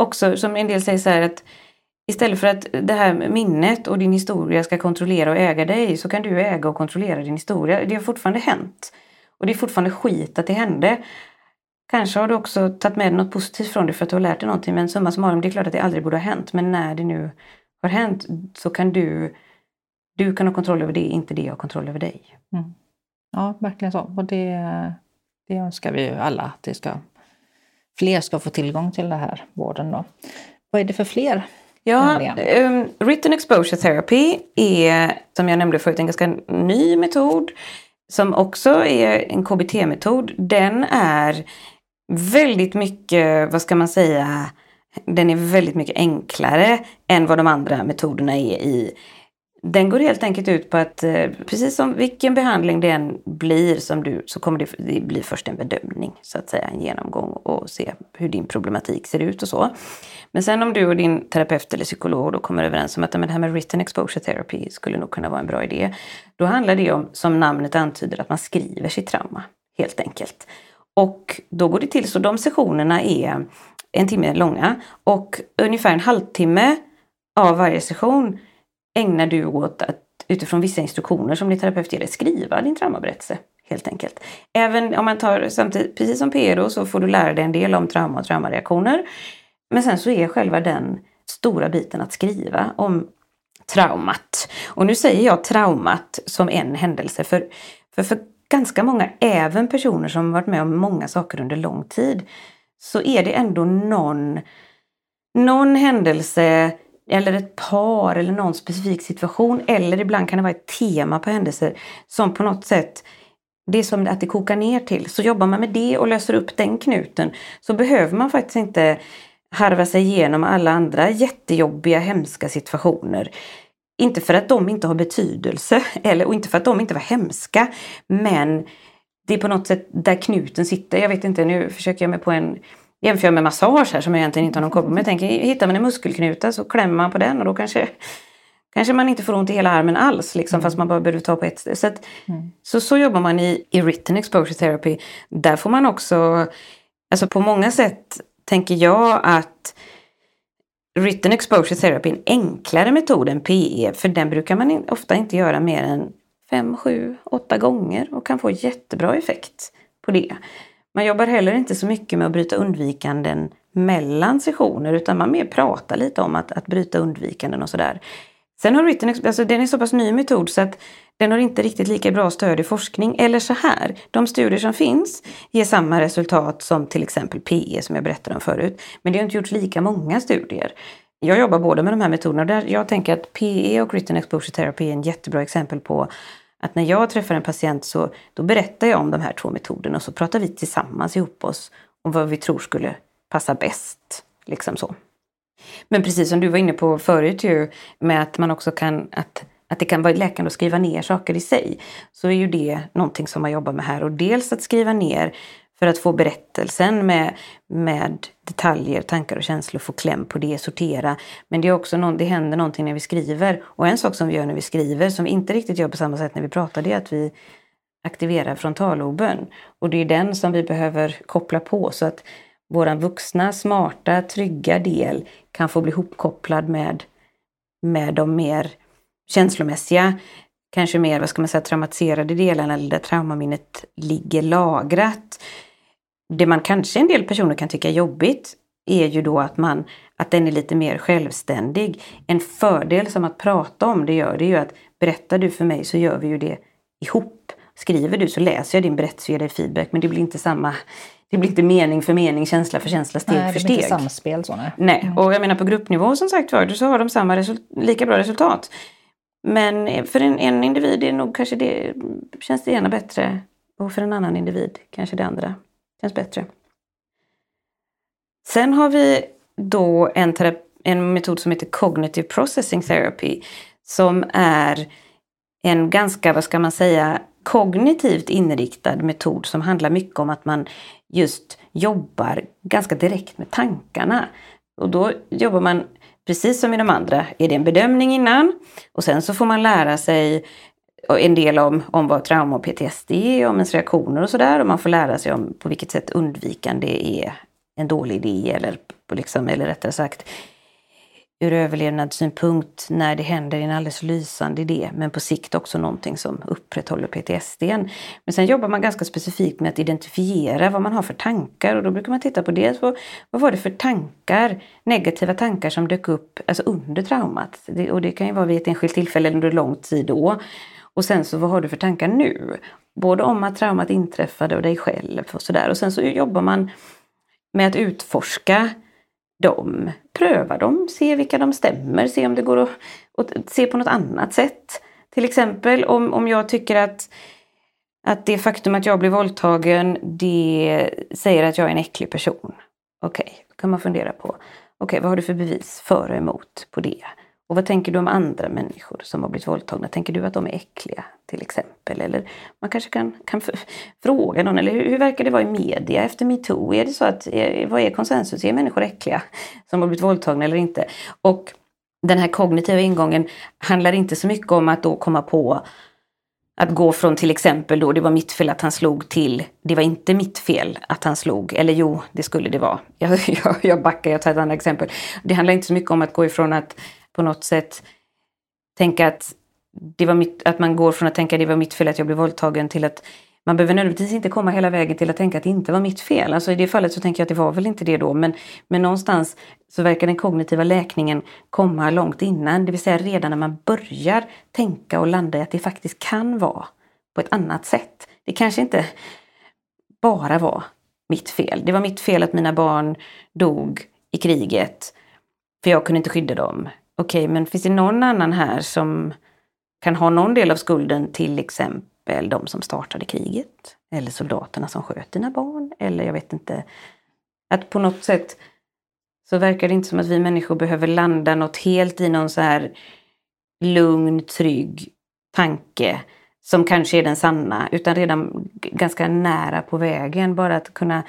också, som en del säger så här, att istället för att det här minnet och din historia ska kontrollera och äga dig så kan du äga och kontrollera din historia. Det har fortfarande hänt. Och det är fortfarande skit att det hände. Kanske har du också tagit med dig något positivt från det för att du har lärt dig någonting. Men summa summarum, det är klart att det aldrig borde ha hänt. Men när det nu har hänt så kan du, du kan ha kontroll över det, inte det har kontroll över dig. Mm. Ja, verkligen så. Och det, det önskar vi ju alla att det ska, fler ska få tillgång till den här vården. Då. Vad är det för fler? Ja, um, written exposure therapy är som jag nämnde förut en ganska ny metod som också är en KBT-metod. Den är väldigt mycket, vad ska man säga, den är väldigt mycket enklare än vad de andra metoderna är i den går helt enkelt ut på att eh, precis som vilken behandling det än blir som du så kommer det bli först en bedömning, så att säga, en genomgång och se hur din problematik ser ut och så. Men sen om du och din terapeut eller psykolog då kommer överens om att det här med written exposure therapy skulle nog kunna vara en bra idé. Då handlar det om, som namnet antyder, att man skriver sitt trauma, helt enkelt. Och då går det till så de sessionerna är en timme långa och ungefär en halvtimme av varje session ägnar du åt att utifrån vissa instruktioner som din terapeut ger dig skriva din traumaberättelse. Helt enkelt. Även om man tar samtidigt, precis som PRO så får du lära dig en del om trauma och traumareaktioner. Men sen så är själva den stora biten att skriva om traumat. Och nu säger jag traumat som en händelse för, för, för ganska många, även personer som varit med om många saker under lång tid, så är det ändå någon, någon händelse eller ett par eller någon specifik situation eller ibland kan det vara ett tema på händelser som på något sätt det är som att det kokar ner till. Så jobbar man med det och löser upp den knuten så behöver man faktiskt inte harva sig igenom alla andra jättejobbiga, hemska situationer. Inte för att de inte har betydelse eller, och inte för att de inte var hemska men det är på något sätt där knuten sitter. Jag vet inte, nu försöker jag mig på en jämför med massage här som jag egentligen inte har någon koppling med. Jag tänker, hittar man en muskelknuta så klämmer man på den och då kanske, kanske man inte får ont i hela armen alls liksom, mm. fast man bara behöver ta på ett. Så, mm. så, så jobbar man i, i written exposure therapy. Där får man också, alltså på många sätt tänker jag att written exposure therapy är en enklare metod än PE för den brukar man ofta inte göra mer än fem, sju, åtta gånger och kan få jättebra effekt på det. Man jobbar heller inte så mycket med att bryta undvikanden mellan sessioner utan man mer pratar lite om att, att bryta undvikanden och sådär. Sen har written, alltså den är så pass ny metod så att den har inte riktigt lika bra stöd i forskning. Eller så här, de studier som finns ger samma resultat som till exempel PE som jag berättade om förut. Men det har inte gjorts lika många studier. Jag jobbar både med de här metoderna och där jag tänker att PE och written exposure therapy är en jättebra exempel på att när jag träffar en patient så då berättar jag om de här två metoderna och så pratar vi tillsammans ihop oss om vad vi tror skulle passa bäst. Liksom så. Men precis som du var inne på förut ju med att man också kan att, att det kan vara läkande att skriva ner saker i sig. Så är ju det någonting som man jobbar med här och dels att skriva ner för att få berättelsen med, med detaljer, tankar och känslor, få kläm på det, sortera. Men det, är också någon, det händer någonting när vi skriver. Och en sak som vi gör när vi skriver, som vi inte riktigt gör på samma sätt när vi pratar, det är att vi aktiverar frontalloben. Och det är den som vi behöver koppla på så att våran vuxna, smarta, trygga del kan få bli hopkopplad med, med de mer känslomässiga, kanske mer, vad ska man säga, traumatiserade delarna eller där traumaminnet ligger lagrat det man kanske en del personer kan tycka är jobbigt är ju då att, man, att den är lite mer självständig. En fördel som att prata om det gör det är ju att berättar du för mig så gör vi ju det ihop. Skriver du så läser jag din berättelse och ger dig feedback men det blir inte samma det blir inte mening för mening, känsla för känsla, steg nej, för steg. Det blir inte samspel så nej. Nej, mm. och jag menar på gruppnivå som sagt var så har de samma lika bra resultat. Men för en, en individ är nog kanske det, känns det ena bättre och för en annan individ kanske det andra. Känns bättre. Sen har vi då en, en metod som heter Cognitive Processing Therapy som är en ganska, vad ska man säga, kognitivt inriktad metod som handlar mycket om att man just jobbar ganska direkt med tankarna. Och då jobbar man precis som i de andra, är det en bedömning innan och sen så får man lära sig en del om, om vad trauma och PTSD är, om ens reaktioner och sådär. Och man får lära sig om på vilket sätt undvikande är en dålig idé eller, liksom, eller rättare sagt ur överlevnadssynpunkt när det händer en alldeles lysande idé men på sikt också någonting som upprätthåller PTSD. Men sen jobbar man ganska specifikt med att identifiera vad man har för tankar och då brukar man titta på dels vad, vad var det för tankar, negativa tankar som dök upp alltså under traumat. Det, och det kan ju vara vid ett enskilt tillfälle under lång tid då. Och sen så vad har du för tankar nu? Både om att traumat inträffade och dig själv och sådär. Och sen så jobbar man med att utforska dem, pröva dem, se vilka de stämmer, se om det går att, att se på något annat sätt. Till exempel om, om jag tycker att, att det faktum att jag blir våldtagen, det säger att jag är en äcklig person. Okej, okay, kan man fundera på. Okej, okay, vad har du för bevis för och emot på det? Och vad tänker du om andra människor som har blivit våldtagna? Tänker du att de är äckliga till exempel? Eller man kanske kan, kan fråga någon, eller hur, hur, verkar det vara i media efter metoo? Är det så att, vad är konsensus? Är människor äckliga som har blivit våldtagna eller inte? Och den här kognitiva ingången handlar inte så mycket om att då komma på att gå från till exempel då det var mitt fel att han slog till det var inte mitt fel att han slog. Eller jo, det skulle det vara. Jag, jag, jag backar, jag tar ett annat exempel. Det handlar inte så mycket om att gå ifrån att på något sätt tänka att, det var mitt, att man går från att tänka att det var mitt fel att jag blev våldtagen till att man behöver nödvändigtvis inte komma hela vägen till att tänka att det inte var mitt fel. Alltså i det fallet så tänker jag att det var väl inte det då. Men, men någonstans så verkar den kognitiva läkningen komma långt innan. Det vill säga redan när man börjar tänka och landa i att det faktiskt kan vara på ett annat sätt. Det kanske inte bara var mitt fel. Det var mitt fel att mina barn dog i kriget. För jag kunde inte skydda dem okej, okay, men finns det någon annan här som kan ha någon del av skulden till exempel de som startade kriget? Eller soldaterna som sköt dina barn? Eller jag vet inte. Att på något sätt så verkar det inte som att vi människor behöver landa något helt i någon så här lugn, trygg tanke som kanske är den sanna, utan redan ganska nära på vägen. Bara att kunna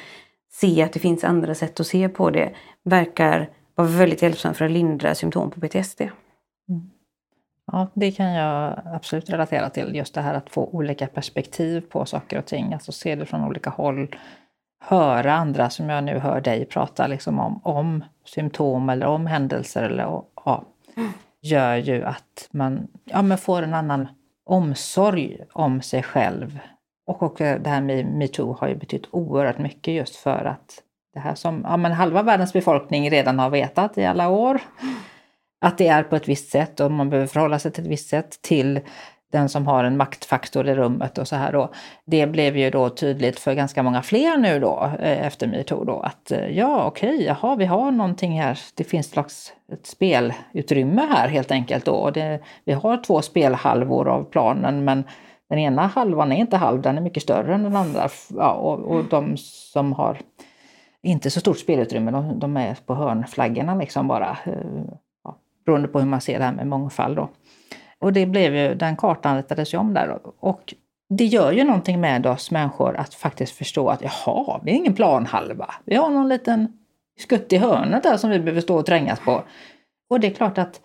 se att det finns andra sätt att se på det verkar var väldigt hjälpsam för att lindra symptom på PTSD. Mm. Ja, det kan jag absolut relatera till. Just det här att få olika perspektiv på saker och ting, alltså se det från olika håll. Höra andra, som jag nu hör dig prata liksom om, om symptom eller om händelser eller ja, mm. gör ju att man ja, men får en annan omsorg om sig själv. Och, och det här med metoo har ju betytt oerhört mycket just för att det här som ja, men halva världens befolkning redan har vetat i alla år. Att det är på ett visst sätt och man behöver förhålla sig till ett visst sätt till den som har en maktfaktor i rummet och så här då. Det blev ju då tydligt för ganska många fler nu då eh, efter metoo då att eh, ja okej, okay, jaha vi har någonting här, det finns ett slags ett spelutrymme här helt enkelt då. Det, vi har två spelhalvor av planen men den ena halvan är inte halv, den är mycket större än den andra. Ja, och, och de som har inte så stort spelutrymme. De, de är på hörnflaggorna liksom bara. Eh, ja, beroende på hur man ser det här med mångfald. Då. Och det blev ju, den kartan ritades ju om där. Och det gör ju någonting med oss människor att faktiskt förstå att jaha, vi är ingen planhalva. Vi har någon liten skutt i hörnet där som vi behöver stå och trängas på. Och det är klart att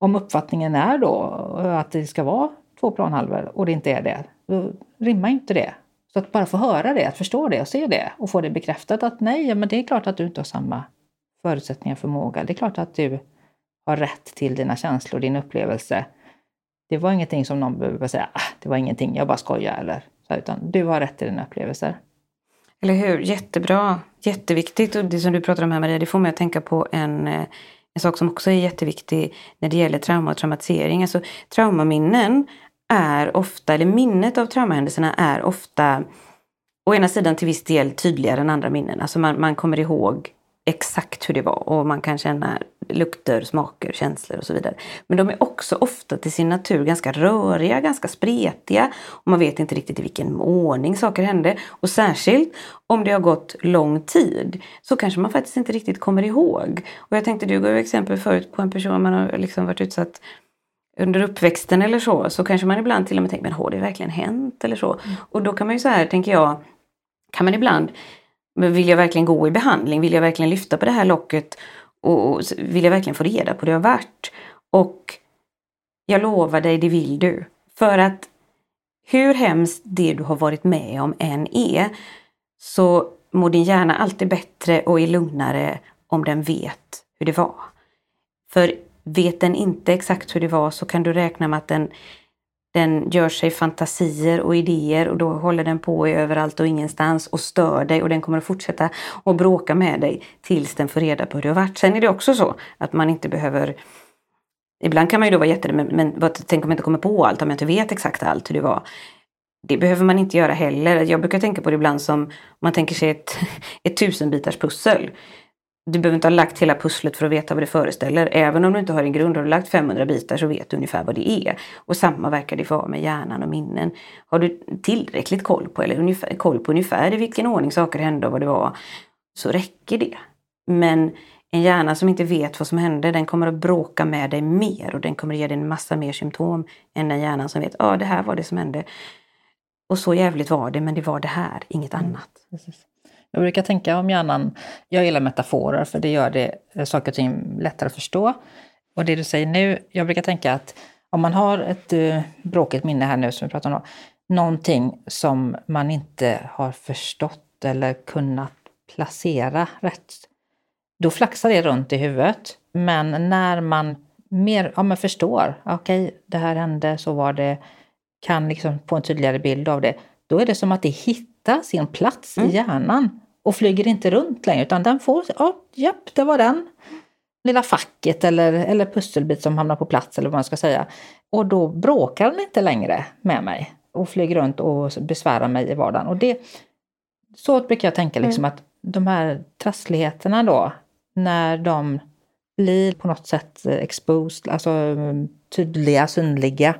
om uppfattningen är då att det ska vara två planhalvor och det inte är det, då rimmar inte det. Så att bara få höra det, att förstå det och se det och få det bekräftat att nej, men det är klart att du inte har samma förutsättningar och förmåga. Det är klart att du har rätt till dina känslor, din upplevelse. Det var ingenting som någon behöver säga, ah, det var ingenting, jag bara skojar eller så, utan du har rätt till dina upplevelser. Eller hur, jättebra, jätteviktigt. Och det som du pratar om här Maria, det får mig att tänka på en, eh, en sak som också är jätteviktig när det gäller trauma och traumatisering. Alltså traumaminnen är ofta, eller minnet av traumahändelserna är ofta å ena sidan till viss del tydligare än andra minnen. Alltså man, man kommer ihåg exakt hur det var och man kan känna lukter, smaker, känslor och så vidare. Men de är också ofta till sin natur ganska röriga, ganska spretiga och man vet inte riktigt i vilken ordning saker hände. Och särskilt om det har gått lång tid så kanske man faktiskt inte riktigt kommer ihåg. Och jag tänkte, du gav exempel förut på en person man har liksom varit utsatt under uppväxten eller så, så kanske man ibland till och med tänker, men har det verkligen hänt eller så? Mm. Och då kan man ju så här, tänker jag, kan man ibland, vill jag verkligen gå i behandling? Vill jag verkligen lyfta på det här locket? Och, och vill jag verkligen få reda på det jag har varit? Och jag lovar dig, det vill du. För att hur hemskt det du har varit med om än är, så mår din hjärna alltid bättre och är lugnare om den vet hur det var. För vet den inte exakt hur det var så kan du räkna med att den, den gör sig fantasier och idéer och då håller den på i överallt och ingenstans och stör dig och den kommer att fortsätta att bråka med dig tills den får reda på hur det har varit. Sen är det också så att man inte behöver Ibland kan man ju då vara jätterädd, men, men tänk om jag inte kommer på allt, om jag inte vet exakt allt hur det var. Det behöver man inte göra heller. Jag brukar tänka på det ibland som om man tänker sig ett, ett tusenbitars pussel. Du behöver inte ha lagt hela pusslet för att veta vad det föreställer. Även om du inte har en grund, har du lagt 500 bitar så vet du ungefär vad det är. Och samma verkar det vara med hjärnan och minnen. Har du tillräckligt koll på, eller ungefär, koll på ungefär i vilken ordning saker hände och vad det var, så räcker det. Men en hjärna som inte vet vad som hände, den kommer att bråka med dig mer och den kommer att ge dig en massa mer symptom än den hjärnan som vet, ja ah, det här var det som hände. Och så jävligt var det, men det var det här, inget annat. Mm, jag brukar tänka om hjärnan, jag gillar metaforer för det gör det eh, saker och ting lättare att förstå. Och det du säger nu, jag brukar tänka att om man har ett uh, bråkigt minne här nu som vi pratar om, någonting som man inte har förstått eller kunnat placera rätt, då flaxar det runt i huvudet. Men när man mer ja, man förstår, okej, okay, det här hände, så var det, kan liksom få en tydligare bild av det, då är det som att det hittar sin plats mm. i hjärnan och flyger inte runt längre utan den får, ja, japp, det var den lilla facket eller, eller pusselbit som hamnar på plats eller vad man ska säga. Och då bråkar den inte längre med mig och flyger runt och besvärar mig i vardagen. Och det, så brukar jag tänka liksom mm. att de här trassligheterna då, när de blir på något sätt exposed, alltså mm, tydliga, synliga,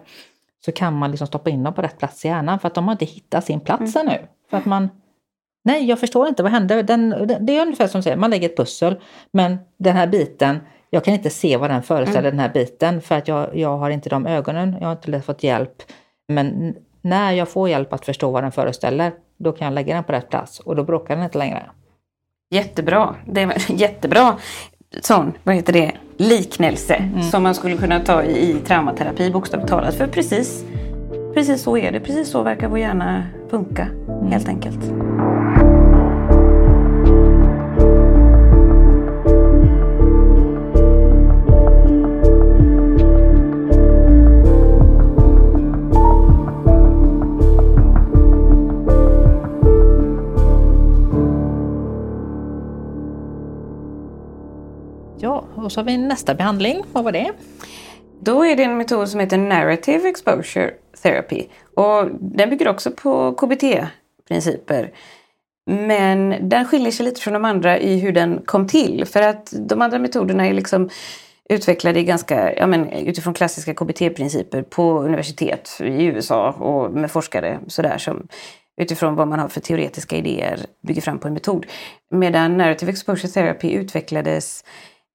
så kan man liksom stoppa in dem på rätt plats i hjärnan för att de har inte hittat sin plats mm. ännu. För att man, nej jag förstår inte, vad hände? Den, det är ungefär som säger, man lägger ett pussel, men den här biten, jag kan inte se vad den föreställer, mm. den här biten, för att jag, jag har inte de ögonen, jag har inte fått hjälp. Men när jag får hjälp att förstå vad den föreställer, då kan jag lägga den på rätt plats och då bråkar den inte längre. Jättebra. Det är jättebra sån, vad heter det, liknelse mm. som man skulle kunna ta i, i traumaterapi bokstavligt talat. För precis, precis så är det. Precis så verkar vår hjärna funka mm. helt enkelt. Och så har vi nästa behandling. Vad var det? Då är det en metod som heter Narrative Exposure Therapy. Och den bygger också på KBT-principer. Men den skiljer sig lite från de andra i hur den kom till. För att de andra metoderna är liksom utvecklade ganska, ja men, utifrån klassiska KBT-principer på universitet i USA och med forskare sådär som utifrån vad man har för teoretiska idéer bygger fram på en metod. Medan Narrative Exposure Therapy utvecklades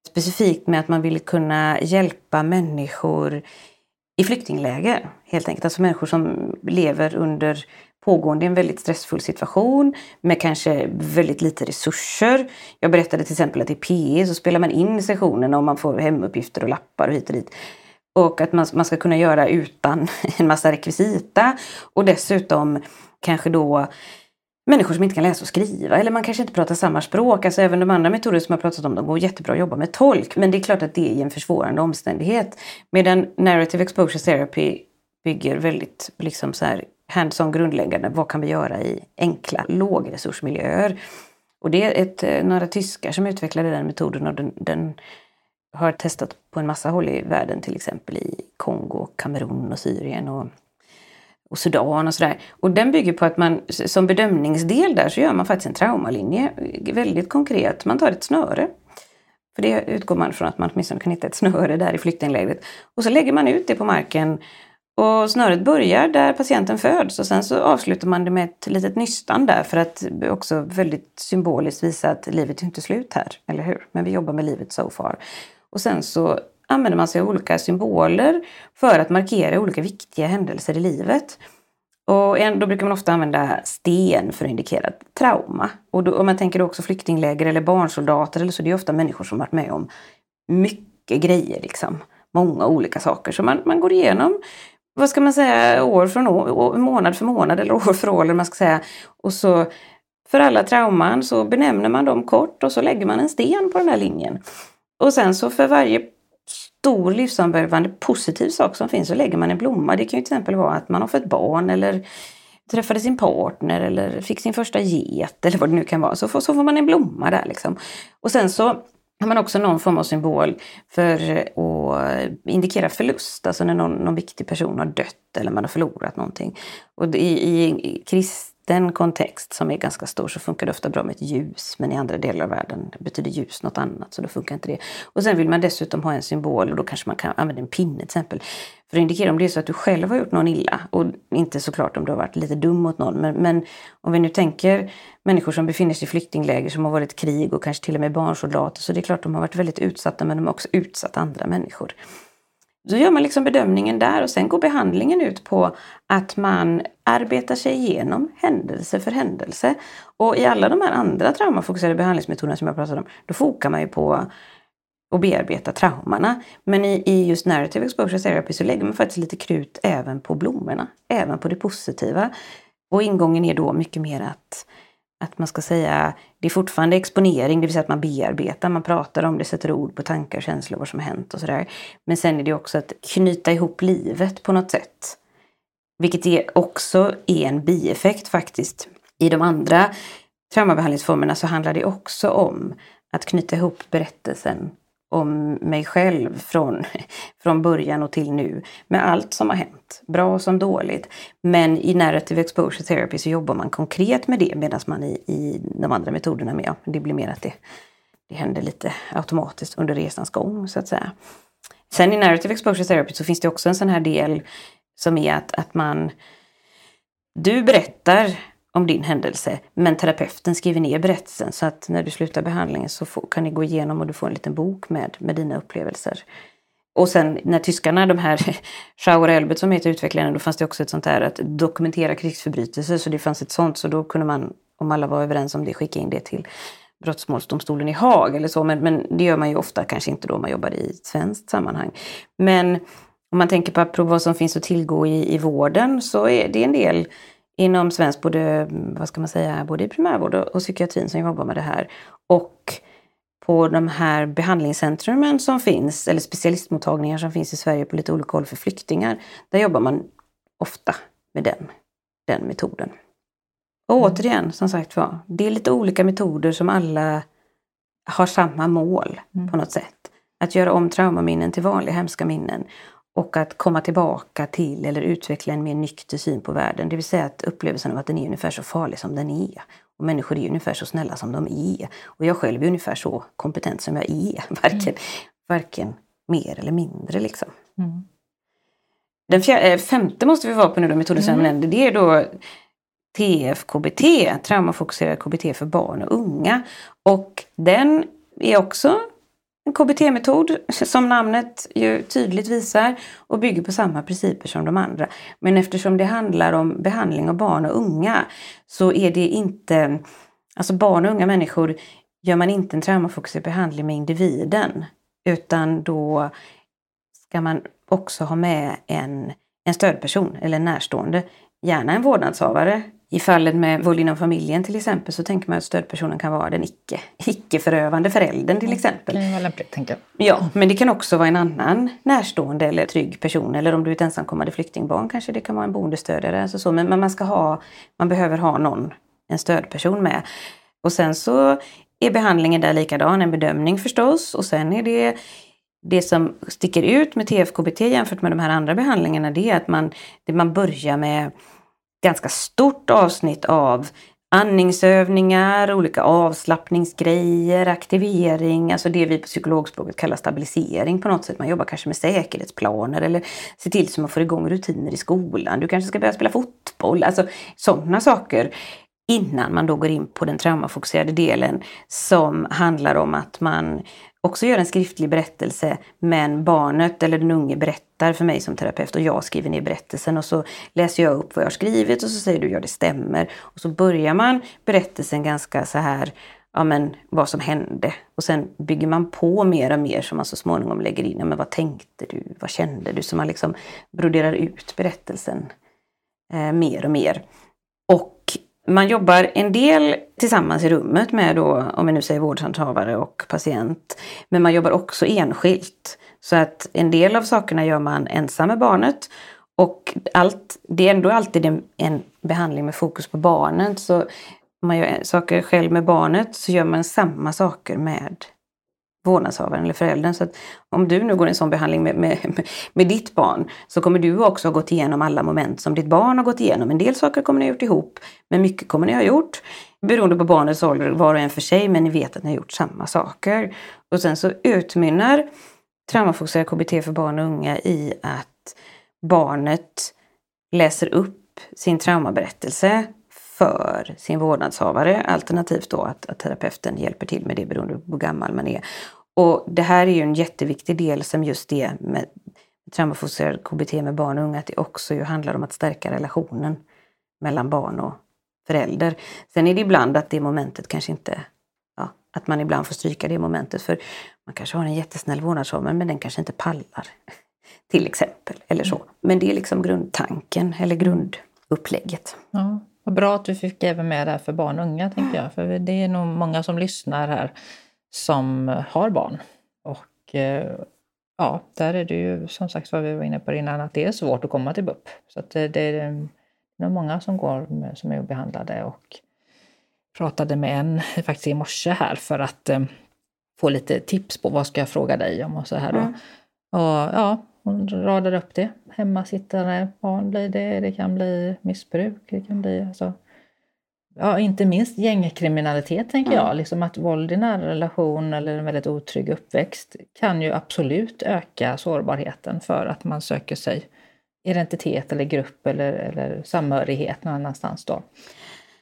specifikt med att man ville kunna hjälpa människor i flyktingläger. Helt enkelt, alltså människor som lever under pågående i en väldigt stressfull situation med kanske väldigt lite resurser. Jag berättade till exempel att i PE så spelar man in sessionerna och man får hemuppgifter och lappar och hit och dit. Och att man, man ska kunna göra utan en massa rekvisita och dessutom kanske då människor som inte kan läsa och skriva eller man kanske inte pratar samma språk. Alltså även de andra metoder som jag pratat om, de går jättebra att jobba med tolk. Men det är klart att det är en försvårande omständighet. Medan narrative exposure therapy bygger väldigt liksom så här hands-on grundläggande. Vad kan vi göra i enkla lågresursmiljöer? Och det är ett, eh, några tyskar som utvecklade den metoden och den, den har testat på en massa håll i världen, till exempel i Kongo, Kamerun och Syrien och och Sudan och sådär. Och den bygger på att man som bedömningsdel där så gör man faktiskt en traumalinje. Väldigt konkret. Man tar ett snöre. För det utgår man från att man åtminstone kan hitta ett snöre där i flyktinglägret. Och så lägger man ut det på marken och snöret börjar där patienten föds och sen så avslutar man det med ett litet nystan där för att också väldigt symboliskt visa att livet är inte slut här, eller hur? Men vi jobbar med livet so far. Och sen så använder man sig av olika symboler för att markera olika viktiga händelser i livet. Och då brukar man ofta använda sten för att indikera trauma. Och då, om man tänker då också flyktingläger eller barnsoldater eller så, det är ofta människor som varit med om mycket grejer. Liksom. Många olika saker. Så man, man går igenom vad ska man säga, år från år, månad för månad eller år för år eller man ska säga. Och så för alla trauman så benämner man dem kort och så lägger man en sten på den här linjen. Och sen så för varje stor livsomvälvande positiv sak som finns så lägger man en blomma. Det kan ju till exempel vara att man har fått barn eller träffade sin partner eller fick sin första get eller vad det nu kan vara. Så får, så får man en blomma där liksom. Och sen så har man också någon form av symbol för att indikera förlust, alltså när någon, någon viktig person har dött eller man har förlorat någonting. Och i, i krist den kontext som är ganska stor så funkar det ofta bra med ett ljus men i andra delar av världen betyder ljus något annat så då funkar inte det. Och sen vill man dessutom ha en symbol och då kanske man kan använda en pinne till exempel. För att indikera om det är så att du själv har gjort någon illa och inte såklart om du har varit lite dum mot någon men, men om vi nu tänker människor som befinner sig i flyktingläger som har varit krig och kanske till och med barnsoldater så det är klart de har varit väldigt utsatta men de har också utsatt andra människor. Då gör man liksom bedömningen där och sen går behandlingen ut på att man arbetar sig igenom händelse för händelse. Och i alla de här andra traumafokuserade behandlingsmetoderna som jag pratade om, då fokar man ju på att bearbeta traumorna. Men i, i just narrative exposure therapy så lägger man faktiskt lite krut även på blommorna, även på det positiva. Och ingången är då mycket mer att att man ska säga, det är fortfarande exponering, det vill säga att man bearbetar, man pratar om det, sätter ord på tankar, känslor, vad som har hänt och sådär. Men sen är det också att knyta ihop livet på något sätt. Vilket är också är en bieffekt faktiskt. I de andra traumabehandlingsformerna så handlar det också om att knyta ihop berättelsen om mig själv från, från början och till nu. Med allt som har hänt, bra som dåligt. Men i narrative exposure therapy så jobbar man konkret med det medan man i, i de andra metoderna med, det blir mer att det, det händer lite automatiskt under resans gång så att säga. Sen i narrative exposure therapy så finns det också en sån här del som är att, att man du berättar om din händelse. Men terapeuten skriver ner berättelsen så att när du slutar behandlingen så får, kan ni gå igenom och du får en liten bok med, med dina upplevelser. Och sen när tyskarna, de här Schauer Elbert som heter utvecklarna, då fanns det också ett sånt här att dokumentera krigsförbrytelser. Så det fanns ett sånt, så då kunde man, om alla var överens om det, skicka in det till brottmålsdomstolen i Haag eller så. Men, men det gör man ju ofta kanske inte då man jobbar i ett svenskt sammanhang. Men om man tänker på vad som finns att tillgå i, i vården så är det en del inom svensk, både, vad ska man säga, både i primärvård och, och psykiatrin som jobbar med det här. Och på de här behandlingscentrumen som finns, eller specialistmottagningar som finns i Sverige på lite olika håll för flyktingar, där jobbar man ofta med den, den metoden. Och mm. återigen, som sagt var, det är lite olika metoder som alla har samma mål mm. på något sätt. Att göra om traumaminnen till vanliga hemska minnen och att komma tillbaka till eller utveckla en mer nykter syn på världen. Det vill säga att upplevelsen av att den är ungefär så farlig som den är. Och människor är ungefär så snälla som de är. Och jag själv är ungefär så kompetent som jag är. Varken, mm. varken mer eller mindre liksom. Mm. Den fjärde, eh, femte måste vi vara på nu då, metoden som jag nämnde. Det är då TFKBT, traumafokuserad KBT för barn och unga. Och den är också en KBT-metod som namnet ju tydligt visar och bygger på samma principer som de andra. Men eftersom det handlar om behandling av barn och unga så är det inte, alltså barn och unga människor gör man inte en traumafokuserad behandling med individen utan då ska man också ha med en, en stödperson eller en närstående, gärna en vårdnadshavare i fallet med våld inom familjen till exempel så tänker man att stödpersonen kan vara den icke, icke-förövande föräldern till exempel. Det kan lämpligt, tänker Ja, men det kan också vara en annan närstående eller trygg person. Eller om du är ett ensamkommande flyktingbarn kanske det kan vara en boendestödjare. Alltså så. Men, men man, ska ha, man behöver ha någon, en stödperson med. Och sen så är behandlingen där likadan, en bedömning förstås. Och sen är det det som sticker ut med TFKBT jämfört med de här andra behandlingarna det är att man, man börjar med ganska stort avsnitt av andningsövningar, olika avslappningsgrejer, aktivering, alltså det vi på psykologspråket kallar stabilisering på något sätt. Man jobbar kanske med säkerhetsplaner eller ser till så man får igång rutiner i skolan. Du kanske ska börja spela fotboll, alltså sådana saker innan man då går in på den traumafokuserade delen som handlar om att man också gör en skriftlig berättelse men barnet eller den unge berättar för mig som terapeut och jag skriver ner berättelsen och så läser jag upp vad jag har skrivit och så säger du ja det stämmer. Och så börjar man berättelsen ganska så här ja, men, vad som hände. Och sen bygger man på mer och mer som man så småningom lägger in. Ja, men vad tänkte du? Vad kände du? Så man liksom broderar ut berättelsen eh, mer och mer. Man jobbar en del tillsammans i rummet med då, om vi nu säger vårdcentralare och patient. Men man jobbar också enskilt. Så att en del av sakerna gör man ensam med barnet. Och allt, det är ändå alltid en, en behandling med fokus på barnet. Så om man gör saker själv med barnet så gör man samma saker med vårdnadshavaren eller föräldern. Så att om du nu går en sån behandling med, med, med, ditt barn så kommer du också ha gått igenom alla moment som ditt barn har gått igenom. En del saker kommer ni ha gjort ihop, men mycket kommer ni ha gjort beroende på barnets ålder var och en för sig, men ni vet att ni har gjort samma saker. Och sen så utmynnar traumafokuserad KBT för barn och unga i att barnet läser upp sin traumaberättelse för sin vårdnadshavare alternativt då att, att terapeuten hjälper till med det beroende på hur gammal man är. Och det här är ju en jätteviktig del som just det med traumafokuserad KBT med barn och unga, att det också ju handlar om att stärka relationen mellan barn och förälder. Sen är det ibland att det momentet kanske inte, ja, att man ibland får stryka det momentet för man kanske har en jättesnäll vårdnadshavare men den kanske inte pallar. Till exempel, eller så. Men det är liksom grundtanken eller grundupplägget. Ja. Vad bra att du fick även med det här för barn och unga, tänker jag. För det är nog många som lyssnar här som har barn. Och eh, ja, där är det ju som sagt vad vi var inne på innan, att det är svårt att komma till BUP. Så att det, det är nog många som går med, som är behandlade och pratade med en faktiskt i morse här för att eh, få lite tips på vad ska jag fråga dig om och så här då. Mm. Och ja, hon radar upp det. Hemmasittare barn blir det, det kan bli missbruk, det kan bli alltså, ja, inte minst gängkriminalitet tänker mm. jag. Liksom att våld i nära relation eller en väldigt otrygg uppväxt kan ju absolut öka sårbarheten för att man söker sig identitet eller grupp eller, eller samhörighet någon annanstans då.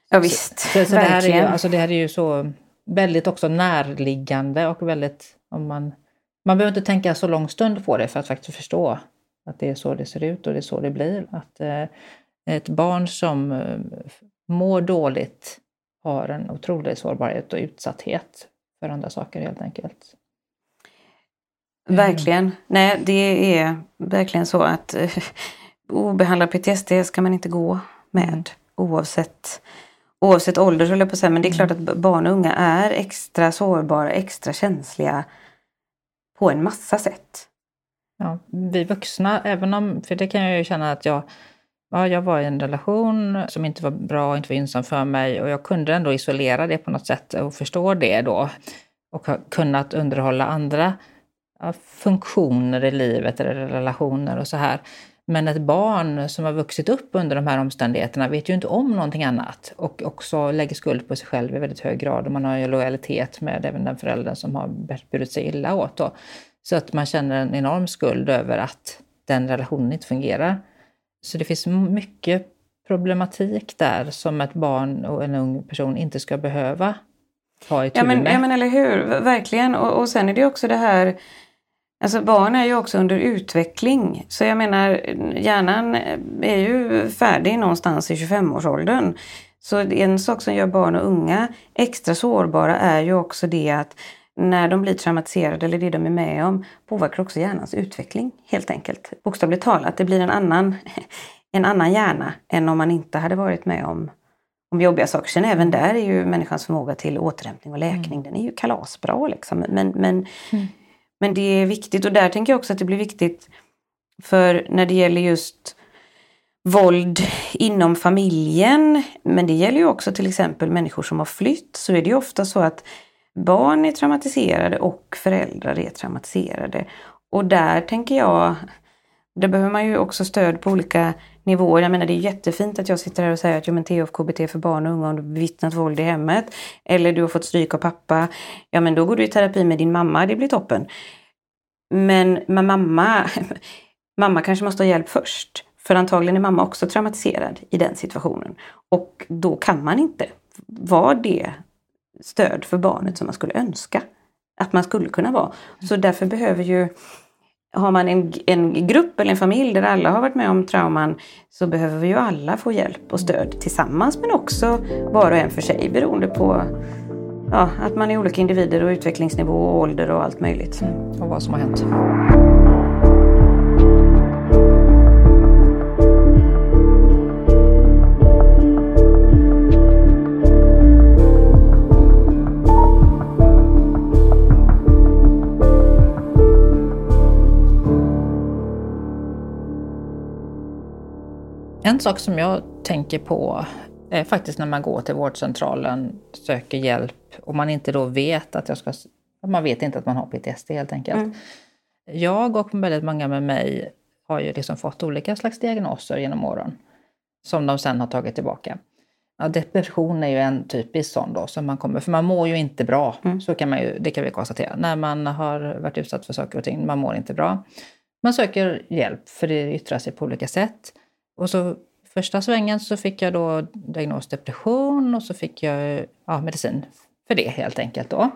Ja visst, så, så, så det, här är ju, alltså det här är ju så väldigt också närliggande och väldigt, om man man behöver inte tänka så lång stund på det för att faktiskt förstå att det är så det ser ut och det är så det blir. Att eh, ett barn som eh, mår dåligt har en otrolig sårbarhet och utsatthet för andra saker helt enkelt. Verkligen. Nej, det är verkligen så att eh, obehandlad PTSD ska man inte gå med mm. oavsett, oavsett ålder, höll jag på att säga. Men det är klart mm. att barn och unga är extra sårbara, extra känsliga på en massa sätt. Ja, vi vuxna, även om, för det kan jag ju känna att jag, ja, jag var i en relation som inte var bra och inte var gynnsam för mig och jag kunde ändå isolera det på något sätt och förstå det då. Och ha kunnat underhålla andra ja, funktioner i livet eller relationer och så här. Men ett barn som har vuxit upp under de här omständigheterna vet ju inte om någonting annat och också lägger skuld på sig själv i väldigt hög grad och man har ju lojalitet med även den föräldern som har burit sig illa åt. Då. Så att man känner en enorm skuld över att den relationen inte fungerar. Så det finns mycket problematik där som ett barn och en ung person inte ska behöva ta itu ja, men, med. Ja men eller hur, verkligen. Och, och sen är det också det här Alltså barn är ju också under utveckling. Så jag menar, hjärnan är ju färdig någonstans i 25-årsåldern. Så en sak som gör barn och unga extra sårbara är ju också det att när de blir traumatiserade eller det de är med om påverkar också hjärnans utveckling helt enkelt. Bokstavligt talat, det blir en annan, en annan hjärna än om man inte hade varit med om, om jobbiga saker. Sen även där är ju människans förmåga till återhämtning och läkning, mm. den är ju kalasbra liksom. Men, men mm men det är viktigt och där tänker jag också att det blir viktigt för när det gäller just våld inom familjen, men det gäller ju också till exempel människor som har flytt, så är det ju ofta så att barn är traumatiserade och föräldrar är traumatiserade. Och där tänker jag, där behöver man ju också stöd på olika nivåer. Jag menar det är jättefint att jag sitter här och säger att jo, men TFKBT för barn och unga om du bevittnat våld i hemmet. Eller du har fått stryk av pappa. Ja men då går du i terapi med din mamma, det blir toppen. Men med mamma, mamma kanske måste ha hjälp först. För antagligen är mamma också traumatiserad i den situationen. Och då kan man inte vara det stöd för barnet som man skulle önska att man skulle kunna vara. Så därför behöver ju har man en, en grupp eller en familj där alla har varit med om trauman så behöver vi ju alla få hjälp och stöd tillsammans men också var och en för sig beroende på ja, att man är olika individer och utvecklingsnivå och ålder och allt möjligt. Och vad som har hänt. En sak som jag tänker på är faktiskt när man går till vårdcentralen, söker hjälp och man inte då vet att jag ska... Man vet inte att man har PTSD helt enkelt. Mm. Jag och väldigt många med mig har ju liksom fått olika slags diagnoser genom åren som de sen har tagit tillbaka. Ja, depression är ju en typisk sån då, som man kommer, för man mår ju inte bra. Mm. Så kan man ju, det kan vi konstatera. När man har varit utsatt för saker och ting, man mår inte bra. Man söker hjälp, för det yttrar sig på olika sätt. Och så första svängen så fick jag då diagnos depression och så fick jag ja, medicin för det helt enkelt då.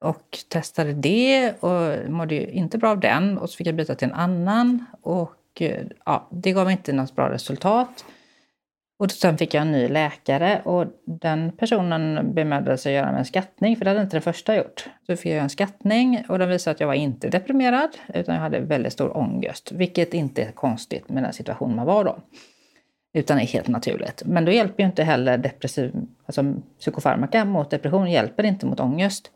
Och testade det och mådde ju inte bra av den och så fick jag byta till en annan och eh, ja, det gav inte något bra resultat. Och sen fick jag en ny läkare och den personen bemödade sig att göra en skattning, för det hade inte den första gjort. Så fick jag en skattning och den visade att jag var inte deprimerad, utan jag hade väldigt stor ångest, vilket inte är konstigt med den situation man var då. Utan är helt naturligt. Men då hjälper ju inte heller depressiv, alltså psykofarmaka mot depression hjälper inte mot ångest.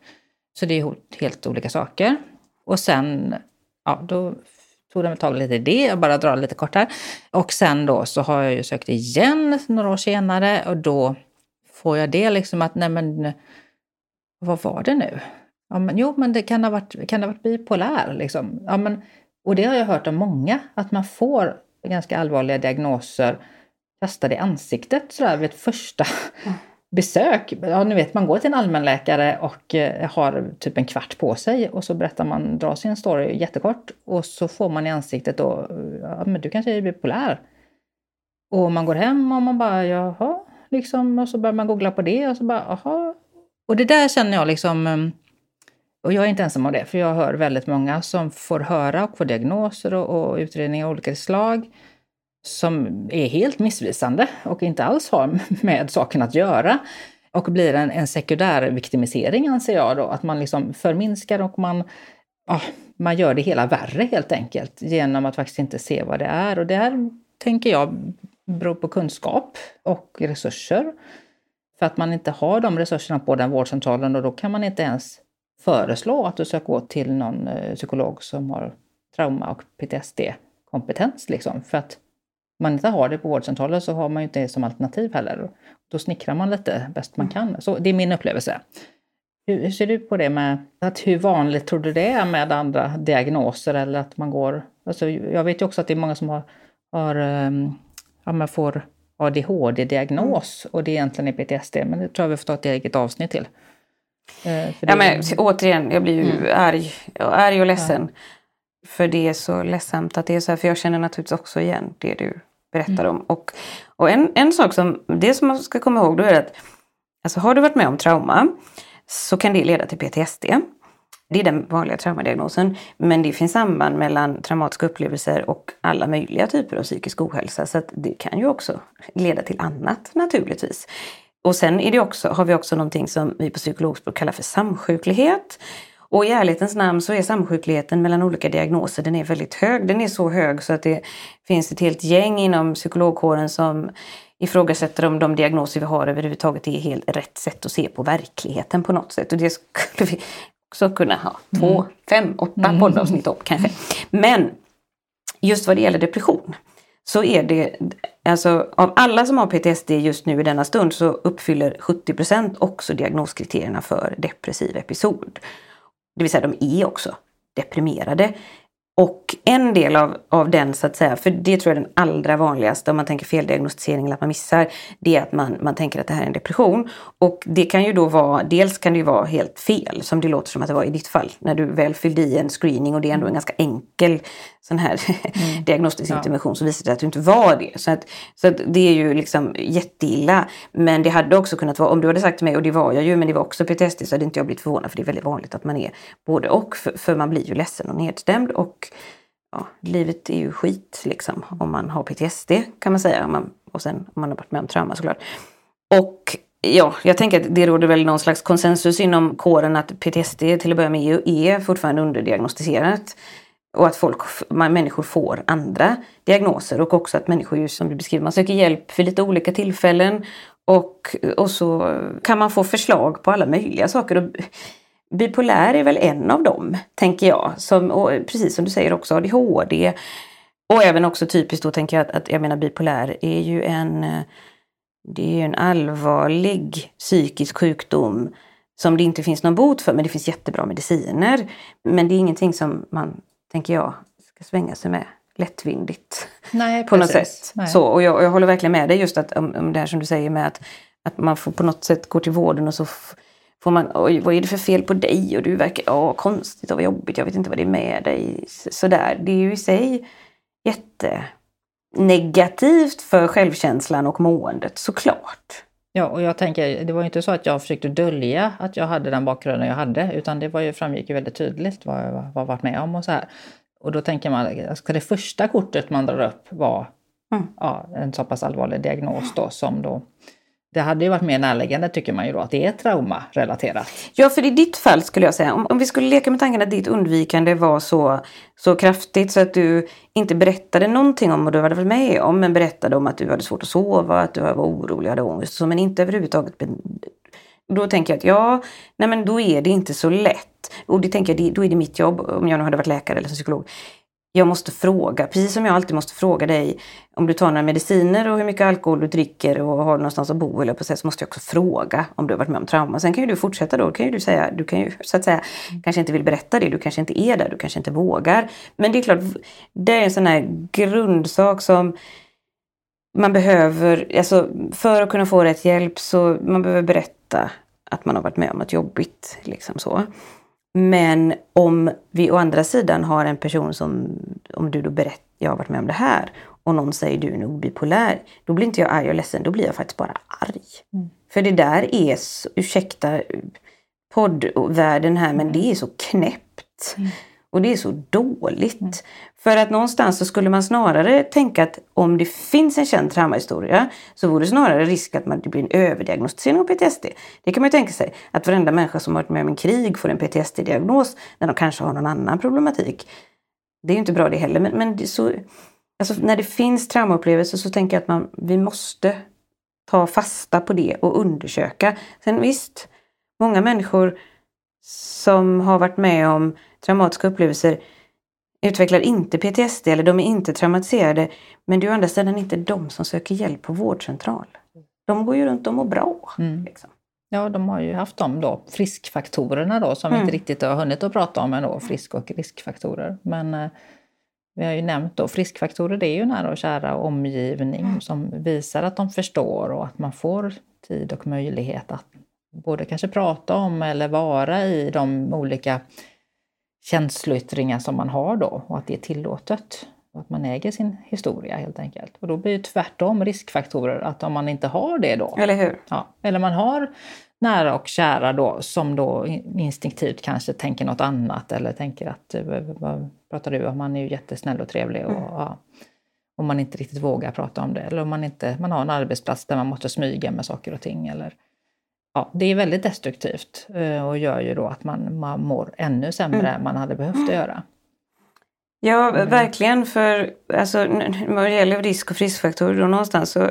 Så det är helt olika saker. Och sen, ja, då tog det tag lite i det, jag bara drar lite kort här. Och sen då så har jag ju sökt igen några år senare och då får jag det liksom att, nej men, vad var det nu? Ja, men, jo, men det kan ha varit, kan ha varit bipolär liksom. Ja, men, och det har jag hört av många, att man får ganska allvarliga diagnoser kastade i ansiktet sådär vid ett första mm besök. Ja, ni vet, man går till en allmänläkare och eh, har typ en kvart på sig och så berättar man, drar sin story jättekort och så får man i ansiktet då, ja men du kanske är bipolär. Och man går hem och man bara, jaha, liksom, och så börjar man googla på det och så bara, jaha. Och det där känner jag liksom, eh, och jag är inte ensam om det, för jag hör väldigt många som får höra och får diagnoser och, och utredningar av olika slag som är helt missvisande och inte alls har med saken att göra. Och blir en, en sekundär viktimisering anser jag då, att man liksom förminskar och man, ja, man gör det hela värre helt enkelt genom att faktiskt inte se vad det är. Och det här tänker jag beror på kunskap och resurser. För att man inte har de resurserna på den vårdcentralen och då kan man inte ens föreslå att du ska gå till någon eh, psykolog som har trauma och PTSD-kompetens. Liksom. För att man inte har det på vårdcentralen så har man ju inte det som alternativ heller. Då snickrar man lite bäst man kan. Så det är min upplevelse. Hur, ser du på det med att hur vanligt tror du det är med andra diagnoser eller att man går... Alltså jag vet ju också att det är många som har, har ehm, ja, man får ADHD-diagnos och det egentligen är PTSD, men det tror jag vi får ta ett eget avsnitt till. Eh, ja, men, återigen, jag blir ju mm. arg, arg och ledsen. Ja. För det är så ledsamt att det är så här, för jag känner naturligtvis också igen det du berättar mm. om. Och, och en, en sak som, det som man ska komma ihåg då är att alltså har du varit med om trauma så kan det leda till PTSD. Det är den vanliga traumadiagnosen. Men det finns samband mellan traumatiska upplevelser och alla möjliga typer av psykisk ohälsa. Så det kan ju också leda till annat naturligtvis. Och sen är det också, har vi också någonting som vi på psykologspråk kallar för samsjuklighet. Och i ärlighetens namn så är samsjukligheten mellan olika diagnoser den är väldigt hög. Den är så hög så att det finns ett helt gäng inom psykologkåren som ifrågasätter om de diagnoser vi har överhuvudtaget är helt rätt sätt att se på verkligheten på något sätt. Och det skulle vi också kunna ha två, mm. fem, åtta mm. poddavsnitt om kanske. Men just vad det gäller depression så är det, alltså av alla som har PTSD just nu i denna stund så uppfyller 70% också diagnoskriterierna för depressiv episod. Det vill säga de är också deprimerade. Och en del av, av den, så att säga, för det tror jag är den allra vanligaste om man tänker feldiagnostisering eller att man missar, det är att man, man tänker att det här är en depression. Och det kan ju då vara, dels kan det ju vara helt fel, som det låter som att det var i ditt fall, när du väl fyllde i en screening och det är ändå en ganska enkel sån här mm. diagnostisk ja. intervention så visar det att du inte var det. Så, att, så att det är ju liksom jätteilla. Men det hade också kunnat vara, om du hade sagt till mig, och det var jag ju, men det var också PTSD, så hade inte jag blivit förvånad för det är väldigt vanligt att man är både och. För, för man blir ju ledsen och nedstämd och ja, livet är ju skit liksom om man har PTSD kan man säga. Om man, och sen om man har varit med om trauma såklart. Och Ja, jag tänker att det råder väl någon slags konsensus inom kåren att PTSD till att börja med är fortfarande underdiagnostiserat. Och att folk, människor får andra diagnoser och också att människor, som du beskriver, man söker hjälp för lite olika tillfällen. Och, och så kan man få förslag på alla möjliga saker. Och bipolär är väl en av dem, tänker jag. Som, och precis som du säger också ADHD. Och även också typiskt då tänker jag att, att jag menar bipolär är ju en det är en allvarlig psykisk sjukdom som det inte finns någon bot för, men det finns jättebra mediciner. Men det är ingenting som man, tänker jag, ska svänga sig med lättvindigt. Nej, på något sätt. Nej. Så, och jag, jag, håller verkligen med dig just att, om, om det här som du säger med att, att man får på något sätt gå till vården och så får man, oj vad är det för fel på dig? Och du verkar, ja konstigt och vad jobbigt, jag vet inte vad det är med dig. Sådär, det är ju i sig jätte negativt för självkänslan och måendet såklart. Ja, och jag tänker, det var inte så att jag försökte dölja att jag hade den bakgrunden jag hade, utan det var ju, framgick ju väldigt tydligt vad jag var varit med om och så här. Och då tänker man, ska det första kortet man drar upp vara mm. ja, en så pass allvarlig diagnos då som då det hade ju varit mer närliggande tycker man ju då att det är traumarelaterat. Ja, för i ditt fall skulle jag säga, om, om vi skulle leka med tanken att ditt undvikande var så, så kraftigt så att du inte berättade någonting om vad du hade varit med om, men berättade om att du hade svårt att sova, att du var orolig, hade ångest, så, men inte överhuvudtaget då tänker jag att ja, nej men då är det inte så lätt. Och det tänker jag, då är det mitt jobb, om jag nu hade varit läkare eller psykolog, jag måste fråga, precis som jag alltid måste fråga dig om du tar några mediciner och hur mycket alkohol du dricker och har någonstans att bo eller på sätt så måste jag också fråga om du har varit med om trauma. Sen kan ju du fortsätta då, kan ju du säga, du kan ju så att säga kanske inte vill berätta det, du kanske inte är där, du kanske inte vågar. Men det är klart, det är en sån här grundsak som man behöver, alltså för att kunna få rätt hjälp så man behöver berätta att man har varit med om något jobbigt. Liksom så. Men om vi å andra sidan har en person som, om du då berättar, jag har varit med om det här och någon säger du är nog bipolär, då blir inte jag arg och ledsen, då blir jag faktiskt bara arg. Mm. För det där är, så, ursäkta poddvärlden här, men det är så knäppt. Mm. Och det är så dåligt. Mm. För att någonstans så skulle man snarare tänka att om det finns en känd traumahistoria så vore det snarare risk att man, det blir en överdiagnostisering av PTSD. Det kan man ju tänka sig, att varenda människa som har varit med om en krig får en PTSD-diagnos när de kanske har någon annan problematik. Det är ju inte bra det heller, men, men det så, alltså när det finns traumaupplevelser så tänker jag att man, vi måste ta fasta på det och undersöka. Sen visst, många människor som har varit med om traumatiska upplevelser utvecklar inte PTSD eller de är inte traumatiserade. Men det är å andra sidan inte de som söker hjälp på vårdcentral. De går ju runt och mår bra. Mm. Liksom. Ja, de har ju haft de då friskfaktorerna då som mm. vi inte riktigt har hunnit att prata om än frisk och riskfaktorer. Men eh, vi har ju nämnt då friskfaktorer, det är ju nära och kära omgivning mm. som visar att de förstår och att man får tid och möjlighet att både kanske prata om eller vara i de olika känsloyttringar som man har då och att det är tillåtet. Och att man äger sin historia helt enkelt. Och då blir det tvärtom riskfaktorer att om man inte har det då. Eller hur? Ja, eller man har nära och kära då som då instinktivt kanske tänker något annat eller tänker att, eh, vad pratar du om, man är ju jättesnäll och trevlig och mm. ja, om man inte riktigt vågar prata om det. Eller om man inte, man har en arbetsplats där man måste smyga med saker och ting eller ja, det är väldigt destruktivt eh, och gör ju då att man, man mår ännu sämre mm. än man hade behövt göra. Ja, mm. verkligen. För alltså, vad det gäller risk och friskfaktorer och någonstans så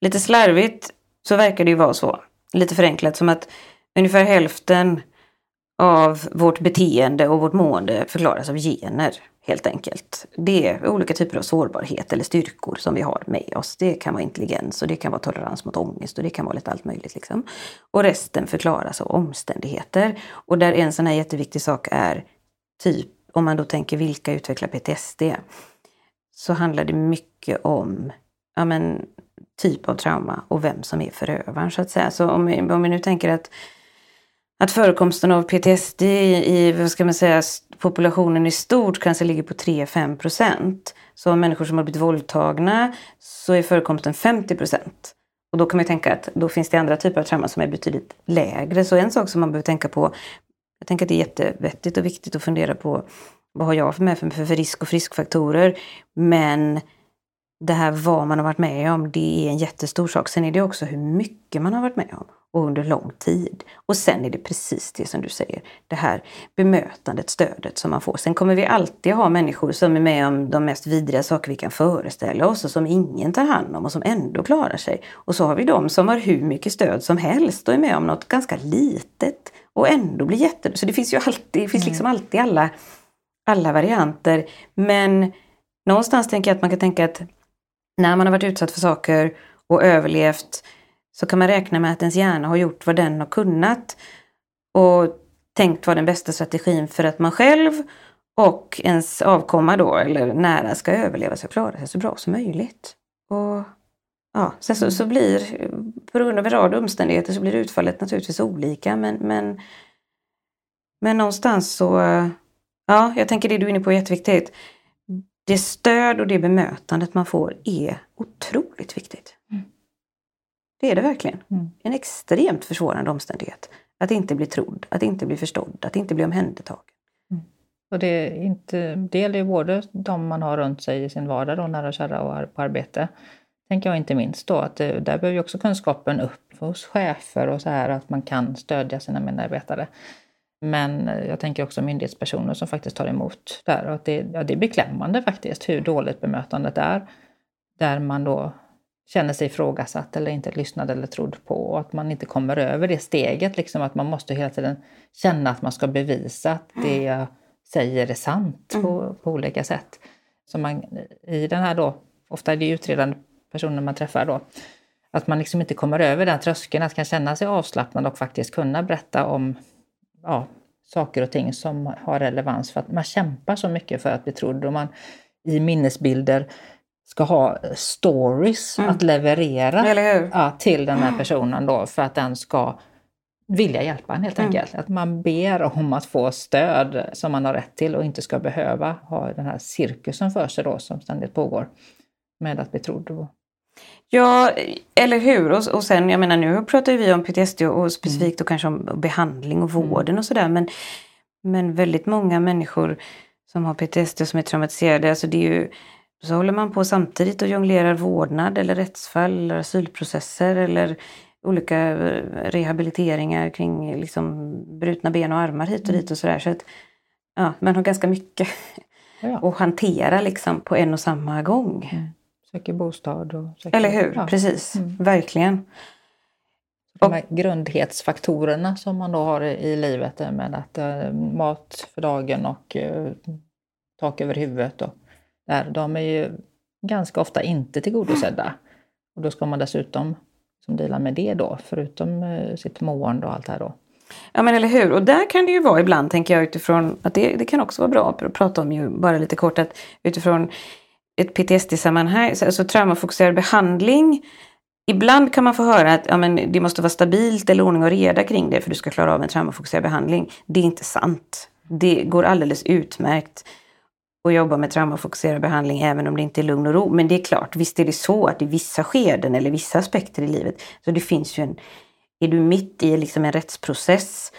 lite slarvigt så verkar det ju vara så. Lite förenklat som att ungefär hälften av vårt beteende och vårt mående förklaras av gener helt enkelt. Det är olika typer av sårbarhet eller styrkor som vi har med oss. Det kan vara intelligens och det kan vara tolerans mot ångest och det kan vara lite allt möjligt. Liksom. Och resten förklaras av omständigheter. Och där en sån här jätteviktig sak är typ, om man då tänker vilka utvecklar PTSD? Så handlar det mycket om ja, men, typ av trauma och vem som är förövaren så att säga. Så om vi, om vi nu tänker att att förekomsten av PTSD i vad ska man säga, populationen i stort kanske ligger på 3-5 procent. Så av människor som har blivit våldtagna så är förekomsten 50 procent. Och då kan man tänka att då finns det andra typer av trauma som är betydligt lägre. Så en sak som man behöver tänka på, jag tänker att det är jättevettigt och viktigt att fundera på vad har jag för med för, för risk och friskfaktorer. Men det här vad man har varit med om, det är en jättestor sak. Sen är det också hur mycket man har varit med om och under lång tid. Och sen är det precis det som du säger, det här bemötandet, stödet som man får. Sen kommer vi alltid ha människor som är med om de mest vidriga saker vi kan föreställa oss och som ingen tar hand om och som ändå klarar sig. Och så har vi de som har hur mycket stöd som helst och är med om något ganska litet och ändå blir jätte... Så det finns ju alltid, det finns liksom mm. alltid alla, alla varianter. Men någonstans tänker jag att man kan tänka att när man har varit utsatt för saker och överlevt så kan man räkna med att ens hjärna har gjort vad den har kunnat och tänkt vara den bästa strategin för att man själv och ens avkomma då, eller nära, ska överleva sig och klara sig så bra som möjligt. Och ja, sen så, så blir, på grund av en rad omständigheter så blir utfallet naturligtvis olika men, men, men någonstans så, ja, jag tänker det du är inne på är jätteviktigt. Det stöd och det bemötandet man får är otroligt viktigt. Det är det verkligen. Mm. En extremt försvårande omständighet. Att inte bli trodd, att inte bli förstådd, att inte bli omhändertagen. Mm. Och det, är inte, det gäller ju både de man har runt sig i sin vardag, då, nära och kära och på arbete. Tänker jag inte minst då, att det, där behöver ju också kunskapen upp hos chefer och så här, att man kan stödja sina medarbetare. Men jag tänker också myndighetspersoner som faktiskt tar emot där. Och att det, ja, det är beklämmande faktiskt hur dåligt bemötandet är. Där man då känner sig ifrågasatt eller inte lyssnad eller trodd på och att man inte kommer över det steget. Liksom att man måste hela tiden känna att man ska bevisa att det jag säger är sant mm. på, på olika sätt. Så man, I den här då, ofta är det utredande personer man träffar då, att man liksom inte kommer över den tröskeln, att kan känna sig avslappnad och faktiskt kunna berätta om ja, saker och ting som har relevans för att man kämpar så mycket för att bli trodd och man i minnesbilder ska ha stories mm. att leverera ja, till den här personen då för att den ska vilja hjälpa en helt mm. enkelt. Att man ber om att få stöd som man har rätt till och inte ska behöva ha den här cirkusen för sig då som ständigt pågår med att bli trodd. Ja, eller hur? Och, och sen, jag menar nu pratar vi om PTSD och specifikt mm. och kanske om behandling och mm. vården och sådär men, men väldigt många människor som har PTSD som är traumatiserade, alltså det är ju så håller man på samtidigt och jonglerar vårdnad eller rättsfall eller asylprocesser eller olika eh, rehabiliteringar kring liksom brutna ben och armar hit och dit och sådär. Så att, ja, man har ganska mycket ja. att hantera liksom på en och samma gång. Mm. Söker bostad och söker, Eller hur, ja. precis, mm. verkligen. De här grundhetsfaktorerna som man då har i livet med att äh, mat för dagen och äh, tak över huvudet och där, de är ju ganska ofta inte tillgodosedda. Och då ska man dessutom som delar med det då, förutom eh, sitt mående och allt det här då. Ja men eller hur, och där kan det ju vara ibland tänker jag utifrån att det, det kan också vara bra att prata om ju bara lite kort att utifrån ett PTSD-sammanhang, alltså traumafokuserad behandling Ibland kan man få höra att ja, men det måste vara stabilt eller ordning och reda kring det för du ska klara av en traumafokuserad behandling. Det är inte sant. Det går alldeles utmärkt och jobba med traumafokuserad behandling även om det inte är lugn och ro. Men det är klart, visst är det så att i vissa skeden eller vissa aspekter i livet, så det finns ju en... Är du mitt i liksom en rättsprocess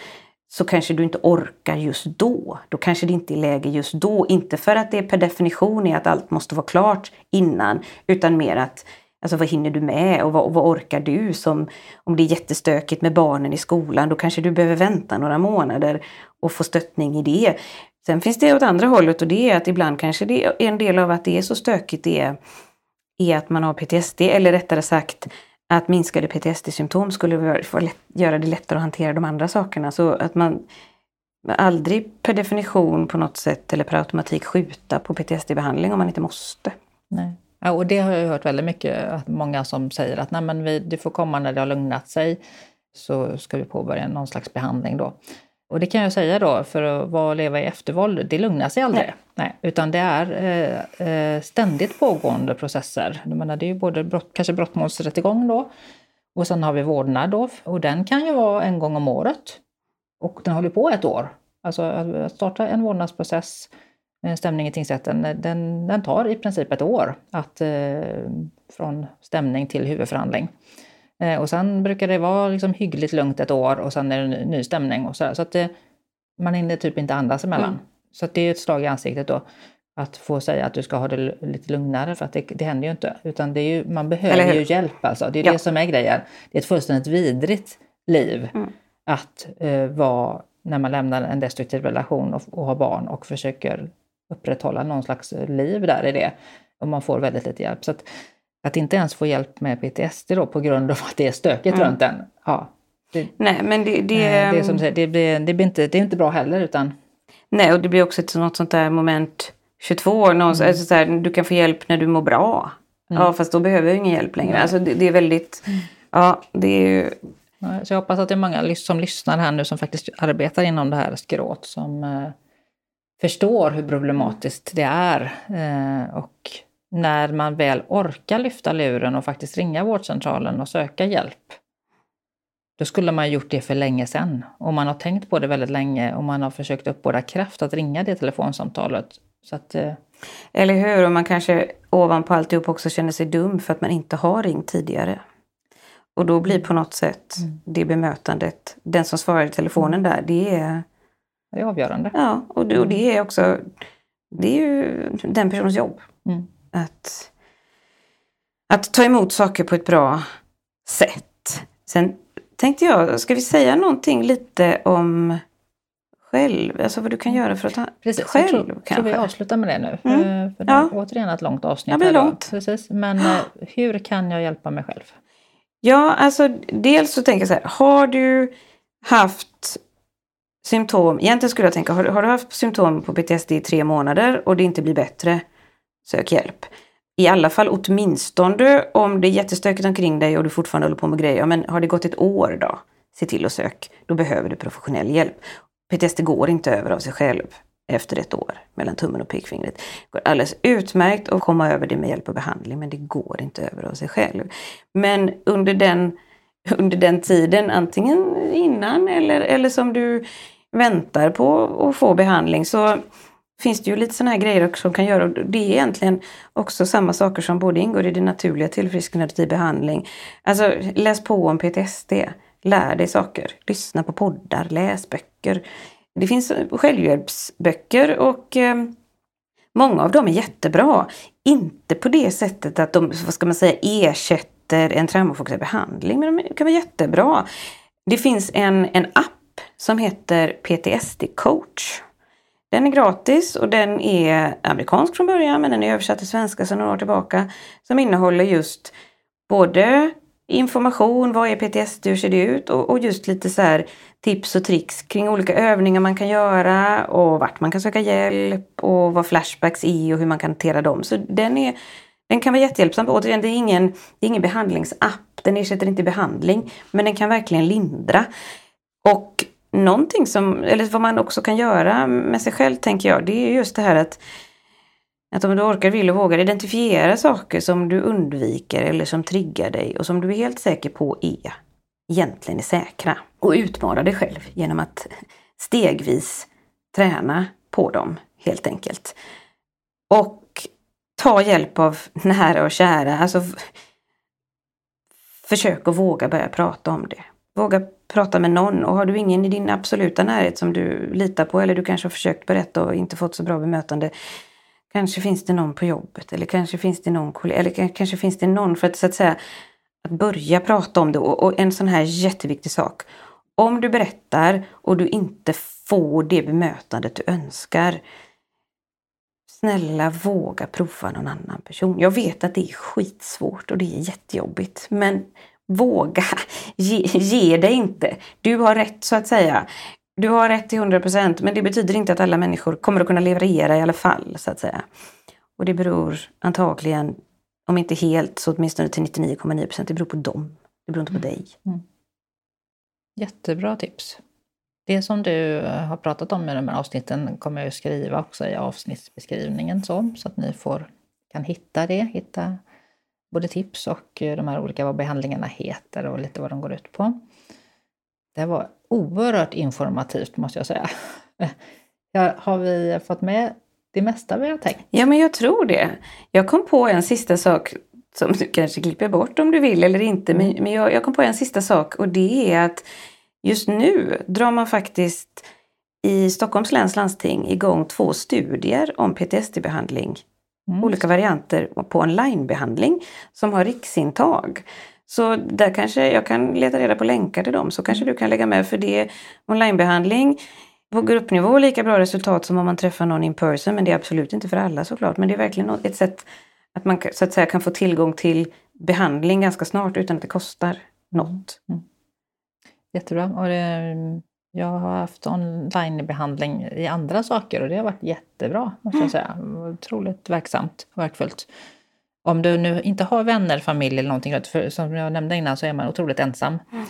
så kanske du inte orkar just då. Då kanske det inte är läge just då. Inte för att det per definition är att allt måste vara klart innan, utan mer att Alltså vad hinner du med och vad, och vad, orkar du? Som, om det är jättestökigt med barnen i skolan, då kanske du behöver vänta några månader och få stöttning i det. Sen finns det åt andra hållet och det är att ibland kanske det är en del av att det är så stökigt det är, är att man har PTSD eller rättare sagt att minskade PTSD-symptom skulle göra det lättare att hantera de andra sakerna. Så att man aldrig per definition på något sätt eller per automatik skjuta på PTSD-behandling om man inte måste. Nej. Ja, och det har jag hört väldigt mycket, att många som säger att Nej, men vi, du får komma när det har lugnat sig så ska vi påbörja någon slags behandling då. Och det kan jag säga då, för att vara leva i eftervåld, det lugnar sig aldrig. Nej. Nej utan det är eh, eh, ständigt pågående processer. Jag menar, det är ju både brott, kanske brottmålsrättegång då, och sen har vi vårdnad då, och den kan ju vara en gång om året. Och den håller på ett år. Alltså att starta en vårdnadsprocess, en stämning i tingsrätten, den, den tar i princip ett år att, eh, från stämning till huvudförhandling. Eh, och sen brukar det vara liksom hyggligt lugnt ett år och sen är det ny, ny stämning. Och så där. så att det, man hinner typ inte andas emellan. Mm. Så att det är ett slag i ansiktet då. att få säga att du ska ha det lite lugnare för att det, det händer ju inte. Utan det är ju, man behöver ju hjälp alltså. Det är ja. det som är grejen. Det är ett fullständigt vidrigt liv mm. att uh, vara när man lämnar en destruktiv relation och, och har barn och försöker upprätthålla någon slags liv där i det. Och man får väldigt lite hjälp. Så att, att inte ens få hjälp med PTSD då på grund av att det är stökigt mm. runt en. Ja, det, Nej, men det, det, det, är som säger, det, blir, det, blir inte, det är inte bra heller. Utan... Nej, och det blir också ett något sånt där moment 22. Någon, mm. alltså så här, du kan få hjälp när du mår bra. Mm. Ja, fast då behöver jag ingen hjälp längre. Alltså, det, det är väldigt... Mm. Ja, det är ju... Så jag hoppas att det är många som lyssnar här nu som faktiskt arbetar inom det här skråt som eh, förstår hur problematiskt det är. Eh, och när man väl orkar lyfta luren och faktiskt ringa vårdcentralen och söka hjälp, då skulle man gjort det för länge sedan. Om man har tänkt på det väldigt länge och man har försökt uppbåda kraft att ringa det telefonsamtalet. Så att, eh... Eller hur? Och man kanske ovanpå alltihop också känner sig dum för att man inte har ringt tidigare. Och då blir på något sätt mm. det bemötandet, den som svarar i telefonen där, det är... Det är avgörande. Ja, och det, och det är också det är ju den personens jobb. Mm. Att, att ta emot saker på ett bra sätt. Sen tänkte jag, ska vi säga någonting lite om själv, alltså vad du kan göra för att ta Precis, själv tror, kanske? tror vi avslutar med det nu. Mm. För det är återigen ett långt avsnitt. Det blir långt. Precis. Men ja. Eh, hur kan jag hjälpa mig själv? Ja, alltså dels så tänker jag så här, har du haft symptom, egentligen skulle jag tänka, har, har du haft symptom på PTSD i tre månader och det inte blir bättre, sök hjälp. I alla fall åtminstone om det är jättestökigt omkring dig och du fortfarande håller på med grejer. Men har det gått ett år då? Se till att sök. Då behöver du professionell hjälp. PTSD går inte över av sig själv efter ett år mellan tummen och pekfingret. Det går alldeles utmärkt att komma över det med hjälp av behandling men det går inte över av sig själv. Men under den, under den tiden, antingen innan eller, eller som du väntar på att få behandling så finns det ju lite sådana här grejer som kan göra. Det är egentligen också samma saker som både ingår i det naturliga tillfrisknandet i behandling. Alltså läs på om PTSD, lär dig saker, lyssna på poddar, läs böcker. Det finns självhjälpsböcker och eh, många av dem är jättebra. Inte på det sättet att de, vad ska man säga, ersätter en traumafokuserad behandling, men de kan vara jättebra. Det finns en, en app som heter PTSD coach. Den är gratis och den är amerikansk från början men den är översatt till svenska sedan några år tillbaka. Som innehåller just både information, vad är PTSD, hur ser det ut och, och just lite så här tips och tricks kring olika övningar man kan göra och vart man kan söka hjälp och vad flashbacks är och hur man kan hantera dem. Så den, är, den kan vara jättehjälpsam. Återigen, det är ingen, det är ingen behandlingsapp, den ersätter inte behandling men den kan verkligen lindra. Och någonting som, eller vad man också kan göra med sig själv tänker jag, det är just det här att att om du orkar, vill och vågar identifiera saker som du undviker eller som triggar dig och som du är helt säker på är egentligen är säkra. Och utmana dig själv genom att stegvis träna på dem helt enkelt. Och ta hjälp av nära och kära. Alltså, försök att våga börja prata om det. Våga prata med någon och har du ingen i din absoluta närhet som du litar på eller du kanske har försökt berätta och inte fått så bra bemötande. Kanske finns det någon på jobbet eller kanske finns det någon kollega eller kanske finns det någon för att så att säga att börja prata om det och, och en sån här jätteviktig sak. Om du berättar och du inte får det bemötandet du önskar. Snälla våga prova någon annan person. Jag vet att det är skitsvårt och det är jättejobbigt men våga, ge, ge dig inte. Du har rätt så att säga. Du har rätt till 100 procent men det betyder inte att alla människor kommer att kunna leverera i alla fall så att säga. Och det beror antagligen, om inte helt så åtminstone till 99,9 procent, det beror på dem. Det beror inte på dig. Mm. Jättebra tips. Det som du har pratat om i de här avsnitten kommer jag skriva också i avsnittsbeskrivningen så, så att ni får, kan hitta det, hitta både tips och eh, de här olika vad behandlingarna heter och lite vad de går ut på. Det var oerhört informativt måste jag säga. Har vi fått med det mesta vi har tänkt? Ja, men jag tror det. Jag kom på en sista sak som du kanske klipper bort om du vill eller inte. Men, mm. men jag, jag kom på en sista sak och det är att just nu drar man faktiskt i Stockholms läns landsting igång två studier om PTSD-behandling. Mm. Olika varianter på onlinebehandling som har riksintag. Så där kanske jag kan leta reda på länkar till dem så kanske du kan lägga med för det onlinebehandling på gruppnivå lika bra resultat som om man träffar någon in person men det är absolut inte för alla såklart men det är verkligen ett sätt att man så att säga kan få tillgång till behandling ganska snart utan att det kostar något. Mm. Jättebra. Och det, jag har haft onlinebehandling i andra saker och det har varit jättebra, måste jag säga. Otroligt verksamt och verkfullt. Om du nu inte har vänner, familj eller någonting, för som jag nämnde innan så är man otroligt ensam. Mm.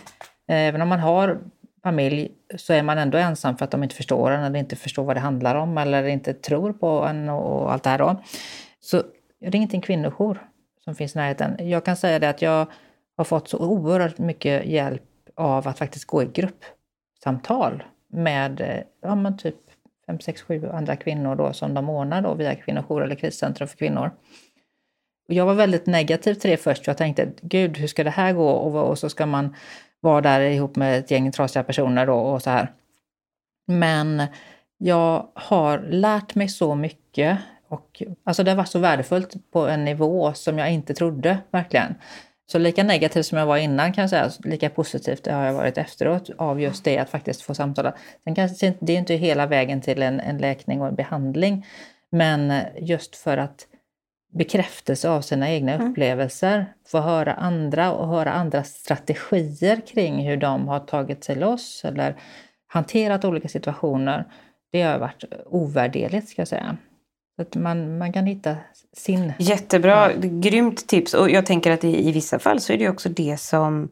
Även om man har familj så är man ändå ensam för att de inte förstår en eller inte förstår vad det handlar om eller inte tror på en och allt det här då. Så ring till en kvinnojour som finns i närheten. Jag kan säga det att jag har fått så oerhört mycket hjälp av att faktiskt gå i samtal med eh, ja, men typ 5, 6, 7 andra kvinnor då som de ordnar då via kvinnojour eller kriscentrum för kvinnor. Och jag var väldigt negativ till det först. Jag tänkte, gud, hur ska det här gå? Och, och så ska man vara där ihop med ett gäng trasiga personer då och så här. Men jag har lärt mig så mycket och alltså det var så värdefullt på en nivå som jag inte trodde, verkligen. Så lika negativ som jag var innan kan jag säga, lika positivt har jag varit efteråt av just det att faktiskt få samtala. Sen kanske det är inte hela vägen till en, en läkning och en behandling, men just för att bekräftelse av sina egna mm. upplevelser, få höra andra och höra andras strategier kring hur de har tagit sig loss eller hanterat olika situationer. Det har varit ovärderligt ska jag säga. Så att man, man kan hitta sin... Jättebra, ja. grymt tips. Och jag tänker att i, i vissa fall så är det också det som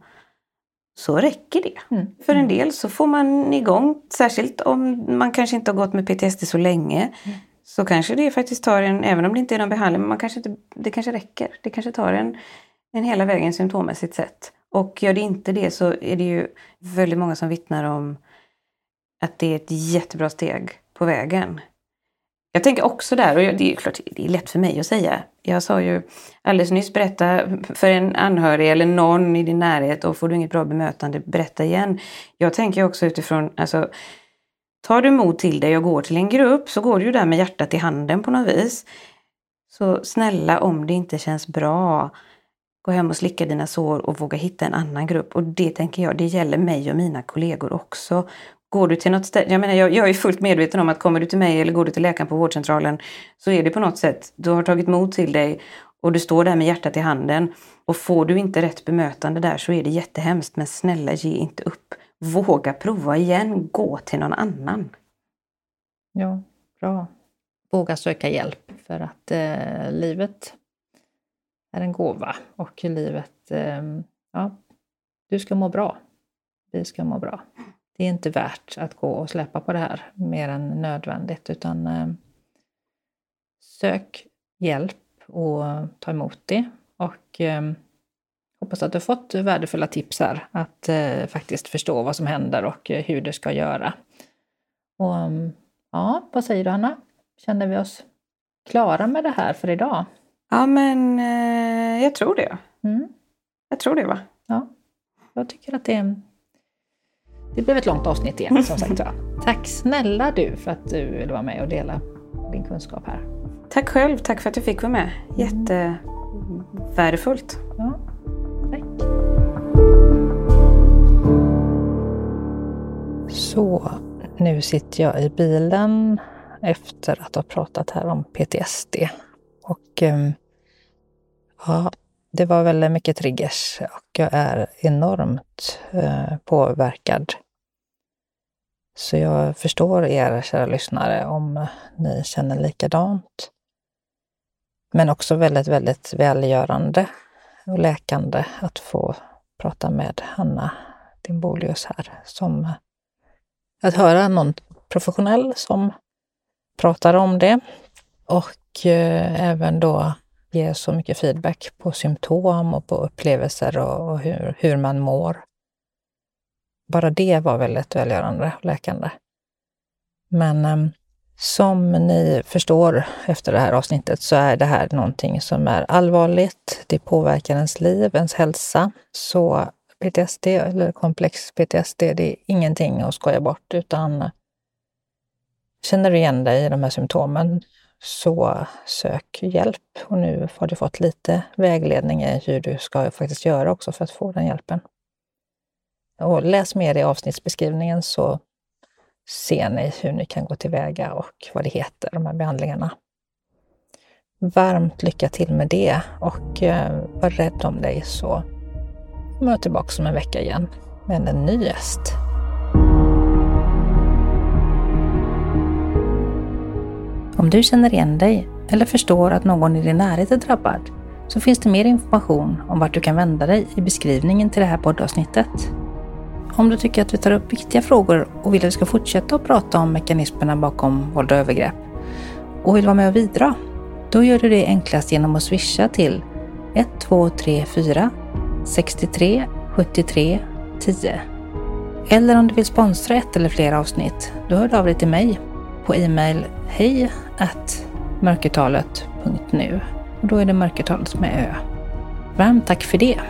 så räcker det. Mm. För en mm. del så får man igång, särskilt om man kanske inte har gått med PTSD så länge, mm. så kanske det faktiskt tar en, även om det inte är någon behandling, men man kanske inte, det kanske räcker. Det kanske tar en, en hela vägen symptommässigt sett. Och gör det inte det så är det ju väldigt många som vittnar om att det är ett jättebra steg på vägen. Jag tänker också där, och det är klart det är lätt för mig att säga. Jag sa ju alldeles nyss, berätta för en anhörig eller någon i din närhet och får du inget bra bemötande, berätta igen. Jag tänker också utifrån, alltså tar du mod till dig och går till en grupp så går du ju där med hjärtat i handen på något vis. Så snälla om det inte känns bra, gå hem och slicka dina sår och våga hitta en annan grupp. Och det tänker jag, det gäller mig och mina kollegor också. Går du till något ställe, jag menar jag, jag, är fullt medveten om att kommer du till mig eller går du till läkaren på vårdcentralen så är det på något sätt, du har tagit mod till dig och du står där med hjärtat i handen. Och får du inte rätt bemötande där så är det jättehemskt men snälla ge inte upp. Våga prova igen, gå till någon annan. Ja, bra. Våga söka hjälp för att eh, livet är en gåva och livet, eh, ja, du ska må bra. Vi ska må bra det är inte värt att gå och släppa på det här mer än nödvändigt utan eh, sök hjälp och ta emot det. Och eh, hoppas att du har fått värdefulla tips här att eh, faktiskt förstå vad som händer och hur du ska göra. Och mm, ja, vad säger du Anna? Känner vi oss klara med det här för idag? Ja, men eh, jag tror det. Mm. Jag tror det va? Ja, jag tycker att det är det blev ett långt avsnitt igen som sagt Tack snälla du för att du ville vara med och dela din kunskap här. Tack själv, tack för att jag fick vara med. Jättevärdefullt. Ja, tack. Så, nu sitter jag i bilen efter att ha pratat här om PTSD. Och ehm, ja, det var väldigt mycket triggers och jag är enormt eh, påverkad så jag förstår er, kära lyssnare, om ni känner likadant. Men också väldigt, väldigt välgörande och läkande att få prata med Hanna Dimbolius här. Som att höra någon professionell som pratar om det och eh, även då ge så mycket feedback på symptom och på upplevelser och, och hur, hur man mår bara det var väldigt välgörande och läkande. Men ehm, som ni förstår efter det här avsnittet så är det här någonting som är allvarligt. Det påverkar ens liv, ens hälsa. Så PTSD eller komplex PTSD, det är ingenting att skoja bort utan Känner du igen dig i de här symptomen så sök hjälp. Och nu har du fått lite vägledning i hur du ska faktiskt göra också för att få den hjälpen. Och läs mer i avsnittsbeskrivningen så ser ni hur ni kan gå tillväga och vad det heter, de här behandlingarna. Varmt lycka till med det och eh, var rädd om dig så kommer jag tillbaka om en vecka igen med en ny gäst. Om du känner igen dig eller förstår att någon i din närhet är drabbad så finns det mer information om vart du kan vända dig i beskrivningen till det här poddavsnittet. Om du tycker att vi tar upp viktiga frågor och vill att vi ska fortsätta att prata om mekanismerna bakom våld och övergrepp och vill vara med och bidra, då gör du det enklast genom att swisha till 1234 63 73 10. Eller om du vill sponsra ett eller flera avsnitt, då hör du av dig till mig på e-mail hej mörkertalet.nu. Och då är det mörkertalet med ö. Varmt tack för det!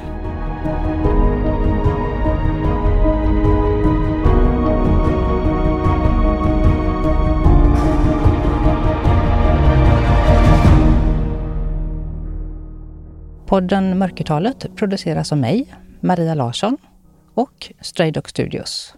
Podden Mörkertalet produceras av mig, Maria Larsson och Stray Dog Studios.